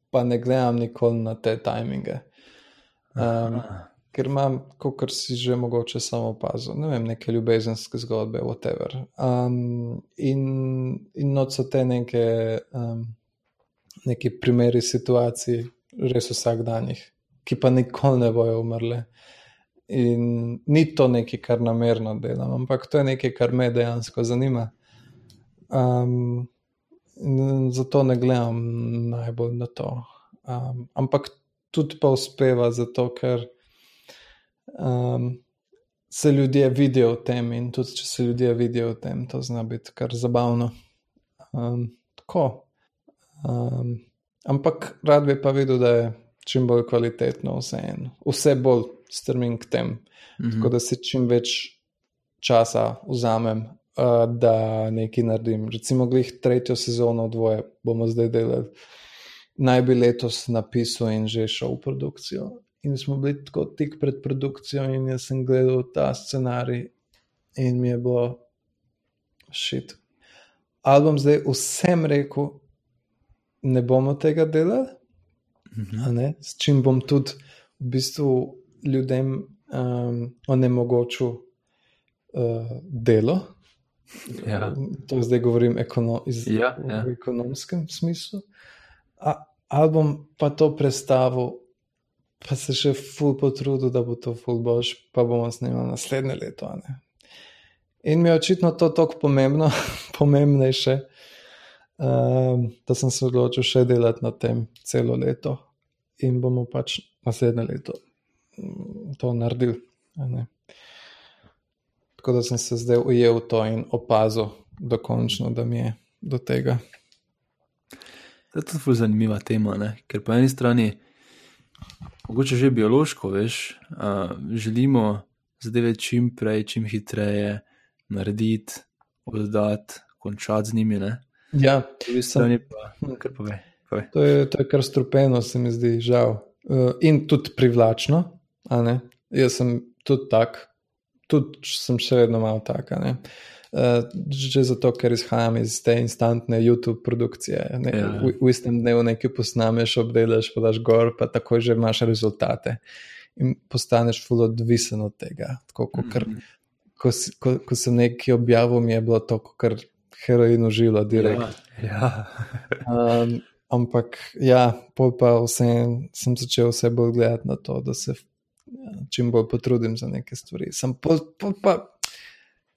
pa ne gledam nikoli na te timinge. Um, ker imam, kot si že mogoče samo opazil, ne vem, neke ljubezenske zgodbe, whatever. Um, in in noč so te neke, um, neke primeri situacij, res vsak dan ki pa nikoli ne bojo umrle. In ni to nekaj, kar namerno delam, ampak to je nekaj, kar me dejansko zanima. Um, zato ne gledam najbolj na to. Um, ampak tudi pa uspeva, zato ker um, se ljudje vidijo v tem in tudi če se ljudje vidijo v tem, to zna biti kar zabavno. Um, tako. Um, ampak rad bi pa videl, da je čim bolj kvalitetno vse en, vse bolj strmim k tem, mm -hmm. tako da si čim več časa vzamem uh, da nekaj naredim. Recimo, glih tretjo sezono dvoje bomo zdaj delali. Naj bi letos napisal in že šel v produkcijo. In smo bili tako tik pred produkcijo, in jaz sem gledal ta scenarij, in mi je bilo šit. Ali bom zdaj vsem rekel, ne bomo tega delali, mhm. s čim bom tudi v bistvu ljudem um, onemogočil uh, delo. Ja. To zdaj govorim ekono, iz, ja, ja. v ekonomskem smislu. Ali bom pa to predstavil, pa se še ful potrudil, da bo to ful boš, pa bomo snimali naslednje leto. In mi je očitno to tako pomembno, pomembnejše, um, da sem se odločil še delati na tem celo leto in bomo pač naslednje leto mm, to naredili. Tako da sem se zdaj ujel v to in opazil, dokončno, da mi je do tega. To je tudi zanimiva tema, ne? ker po eni strani, mogoče že biološko, veš, uh, želimo zadeve čim prej, čim hitreje narediti, oddati, končati z njimi. Ne? Ja, strani pa, kar pove. To je, to je kar strupeno, se mi zdi, žal. Uh, in tudi privlačno. Jaz sem tudi tak, tudi sem še vedno malo taka. Ne? Uh, že zato, ker izhajam iz te instantne YouTube produkcije. Ne, ja. v, v istem dnevu nekaj posnameš, obdelaš, podaš gor, pa tako že imaš rezultate. In postaneš fully odvisen od tega. Tako, ko, kar, ko, ko, ko sem nekaj objavil, mi je bilo to, kot heroin užilo, direkt. Ja. Ja. um, ampak ja, pol pa vsem sem začel vse bolj gledati na to, da se čim bolj potrudim za neke stvari. Sem pol, pol pa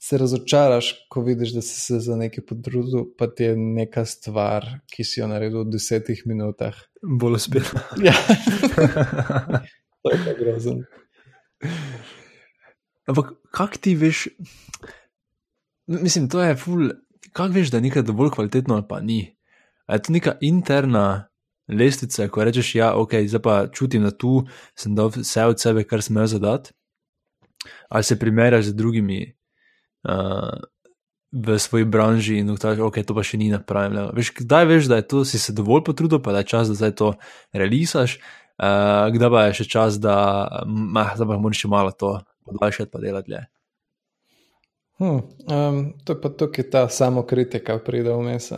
se razočaraš, ko vidiš, da si se za nekaj potrudil, pa ti je neka stvar, ki si jo naredil v desetih minutah. Bolj uspešno. Ja, to je pa grozen. Ampak kak ti veš, mislim, to je ful, kak veš, da je nekaj dovolj kvalitetno ali pa ni. A je to neka interna lestvica, ko rečeš, ja, ok, zdaj pa čutim, da tu sem dal vse od sebe, kar sem jaz zadati, ali se primerjaš z drugimi uh, v svoji branži in uktaš, ok, to pa še ni napravljeno. Veš, kdaj veš, da je to, si se dovolj potrudil, pa da je čas, da zdaj to realisaš, uh, kdaj pa je še čas, da mah, zdaj pa moraš še malo to podaljšati pa delati dlje. Hmm, um, to je pa tukaj ta samokritika, pride vmes,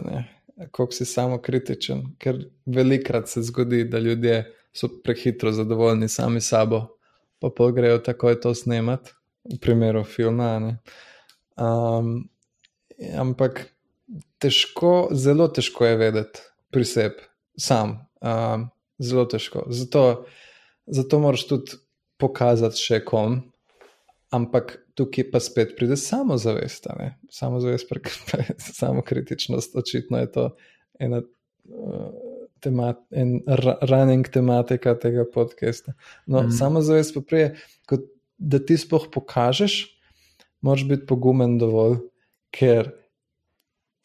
kako si samokritičen. Ker velikrat se zgodi, da ljudje so prehitro zadovoljni sami sabo, pa pa grejo takoj to snemati, v primeru filma. Um, ampak težko, zelo težko je vedeti pri sebi, sam. Um, zelo težko. Zato, zato moraš tudi pokazati še kom. Ampak tukaj pa spet pride samozavest, samozavest, samo kritičnost. Očitno je to ena uh, temat, en running tematika tega podcasta. No, mm. samozavest pa prije, kot da ti sploh pokažeš, moraš biti pogumen dovolj, ker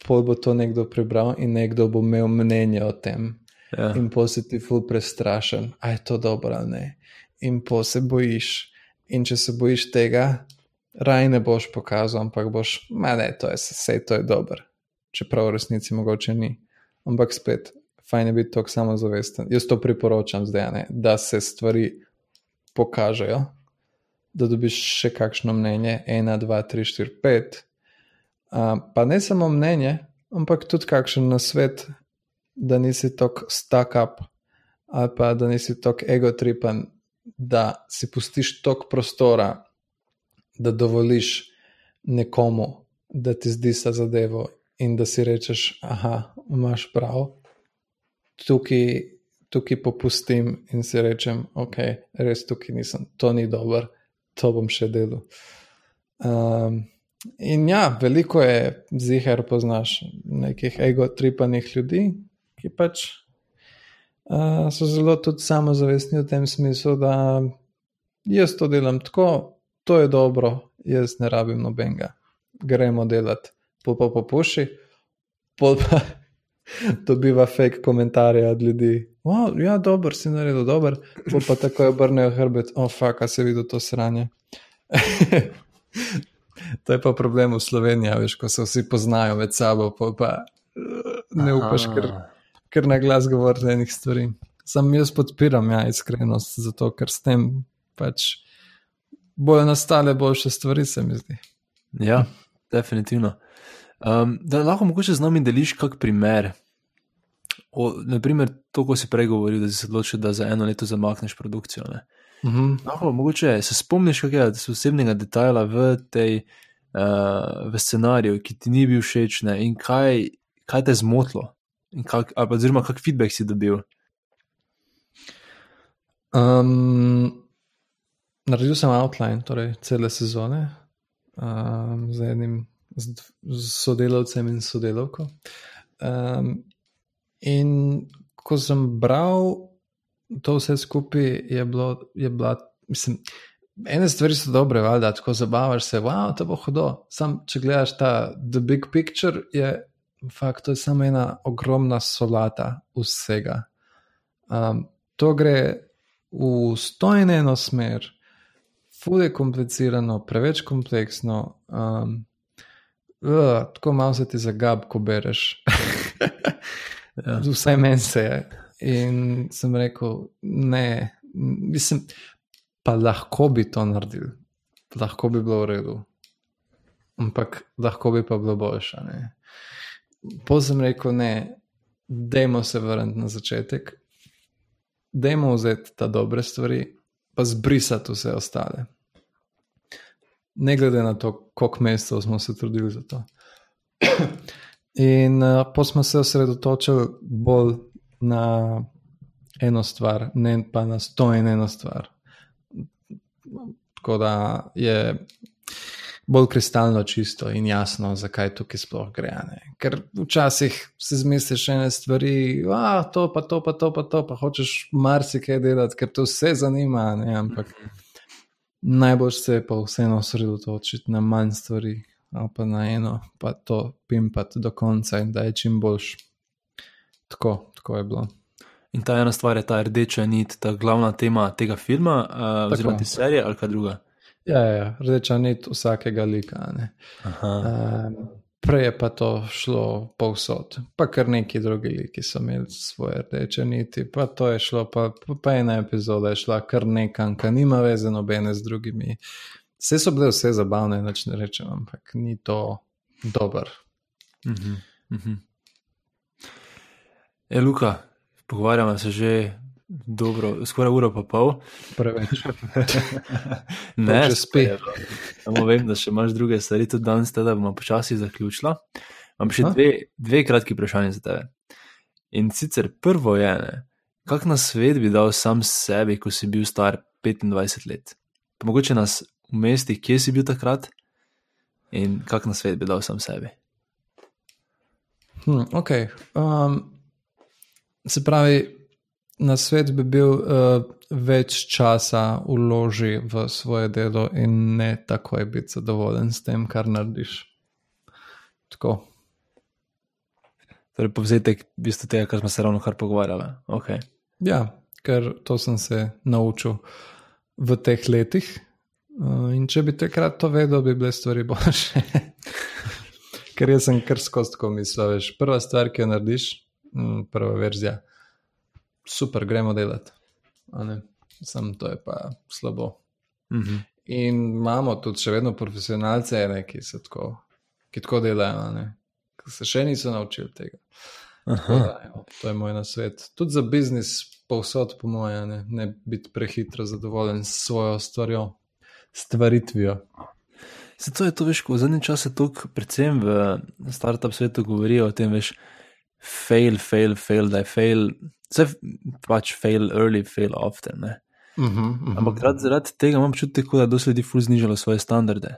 pol bo to nekdo prebral in nekdo bo imel mnenje o tem. Ja. In po se ti ful prestrašen, a je to dobro ali ne. In po se bojiš. In če se bojiš tega, raj ne boš pokazal, ampak boš, ma ne, to je vse, to je dobro. Čeprav v resnici mogoče ni. Ampak spet, fajn je biti tako samozavesten. Jaz to priporočam zdaj, ne, da se stvari pokažejo, da dobiš še kakšno mnenje, ena, dva, tri, štiri, pet. Uh, pa ne samo mnenje, ampak tudi kakšen nasvet, da nisi tako stuck up ali pa da nisi tako egotripen, da si pustiš toliko prostora, da dovoliš nekomu, da ti zdi se zadevo in da si rečeš, ah, imaš prav, tukaj, tukaj popustim in si rečem, ok, res tukaj nisem, to ni dobro, to bom še delal. Um, in ja, veliko je zihar, poznaš nekih ego-tripanih ljudi, ki pač uh, so zelo tudi samozavestni v tem smislu, da jaz to delam tako, to je dobro, jaz ne rabim nobenega, gremo delati, pol pa popuši, pol pa dobiva fake komentarje od ljudi. Wow, ja, dober si naredil, dober, pol pa tako obrnejo hrbet, oh, fuck, a se vidi to sranje. to je pa problem v Sloveniji, veš, ko se vsi poznajo med sabo, pa ne upaš, ker ker na glas govoriti enih stvari. Sam jaz podpiram, ja, iskrenost, zato ker s tem pač bojo nastale boljše stvari, se mi zdi. Ja, definitivno. Um, da lahko mogoče z nami deliš kak primer. O, naprimer, to, ko si prej govoril, da si se odločil, da za eno leto zamakneš produkcijo. Uh -huh. lahko, mogoče se spomniš kakega osebnega detajla v tej uh, v scenariju, ki ti ni bil všeč ne? in kaj, kaj te je zmotilo. Kak, ali pa oziroma, kak feedback si dobil? Um, naredil sem outline, torej cele sezone um, z enim z, z sodelavcem in sodelavko. Um, in ko sem bral to vse skupaj, je, bilo, je bila, mislim, ene stvari so dobre, valjda, tako zabavaš se, wow, to bo hudo. Sam, če gledaš ta The Big Picture, je Fakt, to je samo ena ogromna solata vsega. Um, to gre v stojno eno smer, fulje je komplicirano, preveč kompleksno. Um, uh, tako malo se ti zagab, ko bereš. ja. Vsaj meni se je. In sem rekel, ne, mislim, pa lahko bi to naredil, lahko bi bilo v redu, ampak lahko bi pa bilo boljše. Potem sem rekel, ne, dajmo se vrniti na začetek, dajmo vzeti ta dobre stvari, pa zbrisati vse ostale. Ne glede na to, koliko mesecev smo se trudili za to. In uh, potem smo se osredotočili bolj na eno stvar, ne pa na sto in eno stvar. Tako da je bolj kristalno čisto in jasno, zakaj tukaj sploh gre. Ne? Ker včasih si zmisliš ene stvari, a to pa to, pa to, pa to, pa hočeš marsikaj delati, ker te vse zanima. Ne? Ampak najbolj se pa vseeno osredotočiti na manj stvari, pa na eno, pa to pimpati do konca in da je čim boljš. Tako, tako je bilo. In ta ena stvar je ta rdeča nit, ta glavna tema tega filma, uh, oziroma te serije ali kaj druga. Ja, ja, ja, rdeča nit vsakega lika. Um, prej je pa to šlo povsod, pa kar neki drugi liki so imeli svoje rdeče niti, pa to je šlo, pa, pa ena epizoda je šla kar nekam, ki nima veze nobene z drugimi. Vse so bile vse zabavne, noč ne rečem, ampak ni to dober. Uh -huh, uh -huh. E, Luka, pogovarjamo se že dobro, skoraj uro pa pol. Preveč. ne, že spet. Samo vem, da še imaš druge stvari, tudi danes, da bomo počasi zaključila. Imam še dve, dve kratki vprašanje za tebe. In sicer prvo je, kak na svet bi dal sam sebi, ko si bil star 25 let? Pa mogoče nas umesti, kje si bil takrat in kak na svet bi dal sam sebi. Hmm, ok. Um, se pravi, na svet bi bil uh, več časa uloži v svoje delo in ne takoj biti zadovoljen s tem, kar narediš. Tako. Torej, povzetek bistvo tega, kar smo se ravno kar pogovarjali. Okay. Ja, ker to sem se naučil v teh letih. Uh, in če bi takrat to vedel, bi bile stvari boljše. ker jaz sem kar skozi tako mislil, veš, prva stvar, ki jo narediš, mm, prva verzija super, gremo delati. Sam to je pa slabo. Mm -hmm. In imamo tudi še vedno profesionalce, ne, ki, tako, ki tako delajo, ki se še niso naučili tega. Da, jo, to je moj nasvet. Tudi za biznis, povsod, po mojem, ne, ne biti prehitro zadovoljen s svojo stvarjo, stvaritvijo. Zato je to, veš, ko v zadnjem času, predvsem v startup svetu, govorijo o tem, veš, fail, fail, fail, da je fail. Vse pač fail early, fail often. Uh -huh, uh -huh. Ampak rad, zaradi tega imam čutek, da je dosti ljudi ful znižalo svoje standarde.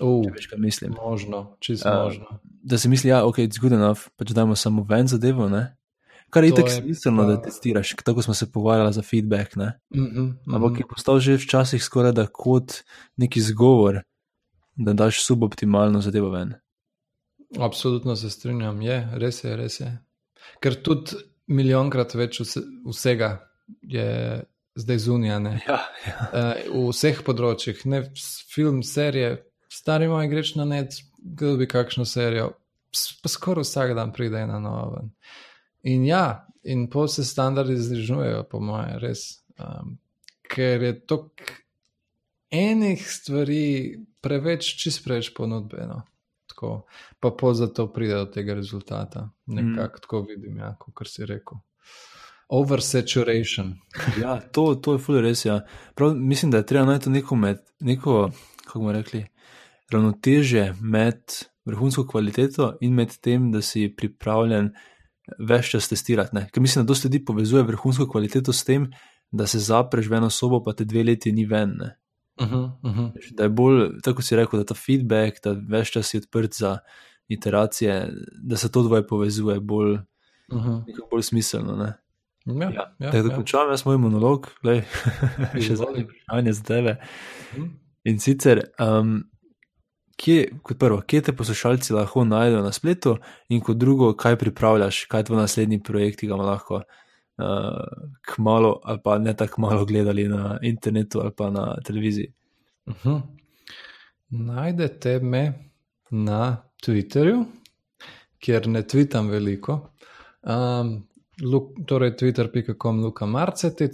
Uh, veš, kaj mislim. Možno, čisto uh, možno. Da si misli, ja, okay, je good enough, pač dajmo samo ven zadevo. Ne? Kar je tako smiselno, pa... da testiraš, tako smo se pogovarjali za feedback. Uh -huh, uh -huh. Ampak je postal že včasih skoraj da kot neki zgovor, da daš suboptimalno zadevo ven. Absolutno se strinjam, je, res je, res je. Ker tudi milijonkrat več vse, vsega je zdaj zunjane. Ja, ja. Uh, v vseh področjih, ne film, serije, stari moj greš na net, gledal bi kakšno serijo, pa skoraj vsak dan pride ena nova. In ja, in po se standardi znižujejo, po moje, res. Um, ker je to enih stvari preveč, čist preveč ponudbeno tako, pa po zato pride do tega rezultata. Nekako mm. tako vidim, ja, kot si rekel. Oversaturation. ja, to, to je fully res. Ja. Prav, mislim, da je treba najti neko, med, neko kako bomo rekli, ravnoteže med vrhunsko kvaliteto in med tem, da si pripravljen več čas testirati. Ne? Ker mislim, da dosti ljudi povezuje vrhunsko kvaliteto s tem, da se zapreš v eno sobo, pa te dve leti ni ven. Ne? Uh -huh, uh -huh. Da je bolj, tako si rekel, da ta feedback, da veš čas je odprt za iteracije, da se to dvoje povezuje bolj, uh -huh. bolj smiselno. Ne? Ja, ja, ja, tako da ja. končam jaz moj monolog, Lej, še zadnje vprašanje za tebe. Uh -huh. In sicer, um, kje, kot prvo, kje te poslušalci lahko najdejo na spletu, in kot drugo, kaj pripravljaš, kaj je tvoj naslednji projekt, ki ga lahko uh, kmalo ali pa ne tako malo gledali na internetu ali pa na televiziji. Uh -huh. Najdete me na Twitterju, kjer ne tvitam veliko. Um, luk, torej, twitter.com, Luka Marcetic,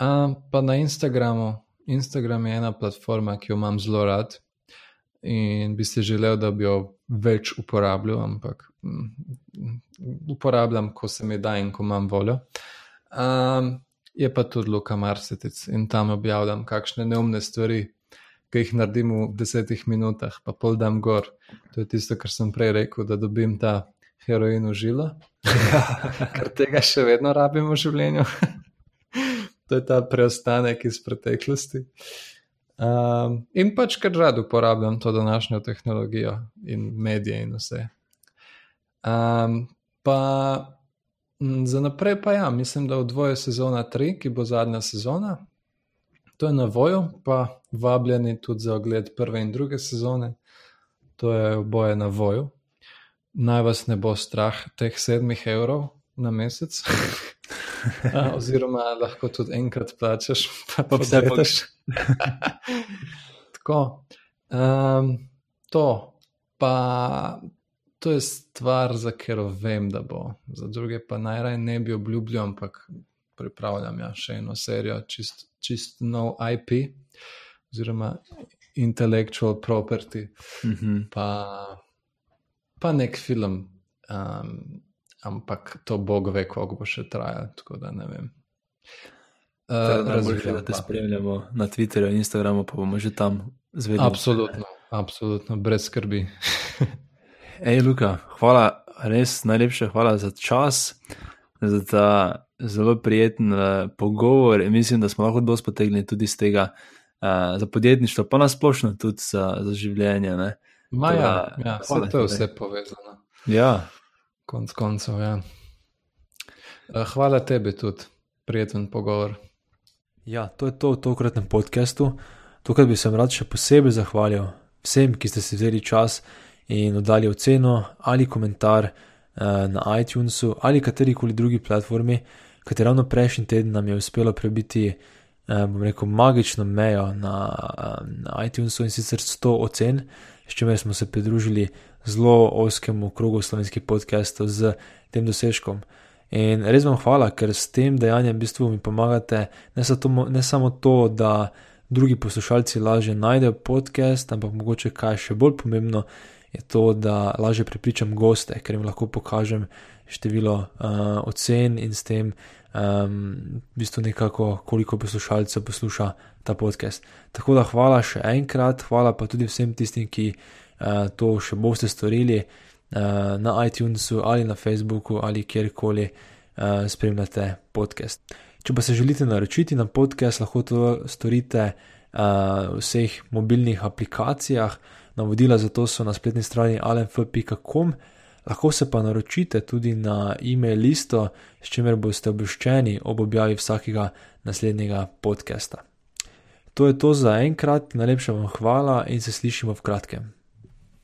um, pa na Instagramu. Instagram je ena platforma, ki jo imam zelo rad in bi si želel, da bi jo več uporabljal, ampak mm, uporabljam, ko se mi da in ko imam voljo. Um, je pa tudi Luka Marsetec in tam objavljam kakšne neumne stvari, ki jih naredim v desetih minutah, pa pol dam gor. To je tisto, kar sem prej rekel, da dobim ta heroin v žilo, ker tega še vedno rabimo v življenju. to je ta preostanek iz preteklosti. Um, in pač kar rad uporabljam to današnjo tehnologijo in medije in vse. Um, pa za naprej pa ja, mislim, da v dvoje sezona 3, ki bo zadnja sezona, to je na voju, pa vabljeni tudi za ogled prve in druge sezone, to je oboje na voju. Naj vas ne bo strah teh sedmih evrov na mesec. A, oziroma, lahko tudi enkrat plačeš, pa, pa vse boš. Tako. Um, to, pa to je stvar, za katero vem, da bo, za druge pa najraje ne bi obljubljal, ampak pripravljam ja, še eno serijo, čist, čist nov IP, oziroma intellectual property, Mm -hmm. pa, pa nek film. Um, ampak to bog ve, koliko bo še trajalo, tako da ne vem. Uh, Razumem, da te pa. spremljamo na Twitterju in Instagramu, pa bomo že tam zvedeli. Absolutno, absolutno, brez skrbi. Ej, Luka, hvala, res najlepše hvala za čas, za ta zelo prijeten uh, pogovor. In mislim, da smo lahko dosti potegnili tudi iz tega uh, za podjetništvo, pa nasplošno tudi za, za življenje. Ne? Ma ja, Toda, ja hvala vse to je vse povezano. Ja, Konc koncev, ja. Eh, Hvala tebi tudi, prijeten pogovor. ja, to je to v tokratnem podkastu. Tukaj bi se rad še posebej zahvalil vsem, ki ste si vzeli čas in oddali oceno ali komentar uh, na iTunesu ali katerikoli drugi platformi, kateri ravno prejšnji teden nam je uspelo prebiti, uh, bom rekel, magično mejo na, na iTunesu in sicer 100 ocen, s čimer smo se pridružili zelo oskemu krogu slovenskih podcastov z tem dosežkom. In res vam hvala, ker s tem dejanjem v bistvu mi pomagate ne, to, ne samo to, da drugi poslušalci lažje najdejo podcast, ampak mogoče kaj še bolj pomembno je to, da lažje prepričam goste, ker jim lahko pokažem število uh, ocen in s tem um, v bistvu nekako, koliko poslušalcev posluša ta podcast. Tako da hvala še enkrat, hvala pa tudi vsem tistim, ki to še boste storili uh, na iTunesu ali na Facebooku ali kjerkoli uh, spremljate podcast. Če pa se želite naročiti na podcast, lahko to storite v vseh mobilnih aplikacijah. Navodila za to so na spletni strani alenf.com, lahko se pa naročite tudi na e-mail listo, s čimer boste obveščeni ob objavi vsakega naslednjega podcasta. To je to za enkrat, najlepša vam hvala in se slišimo v kratkem.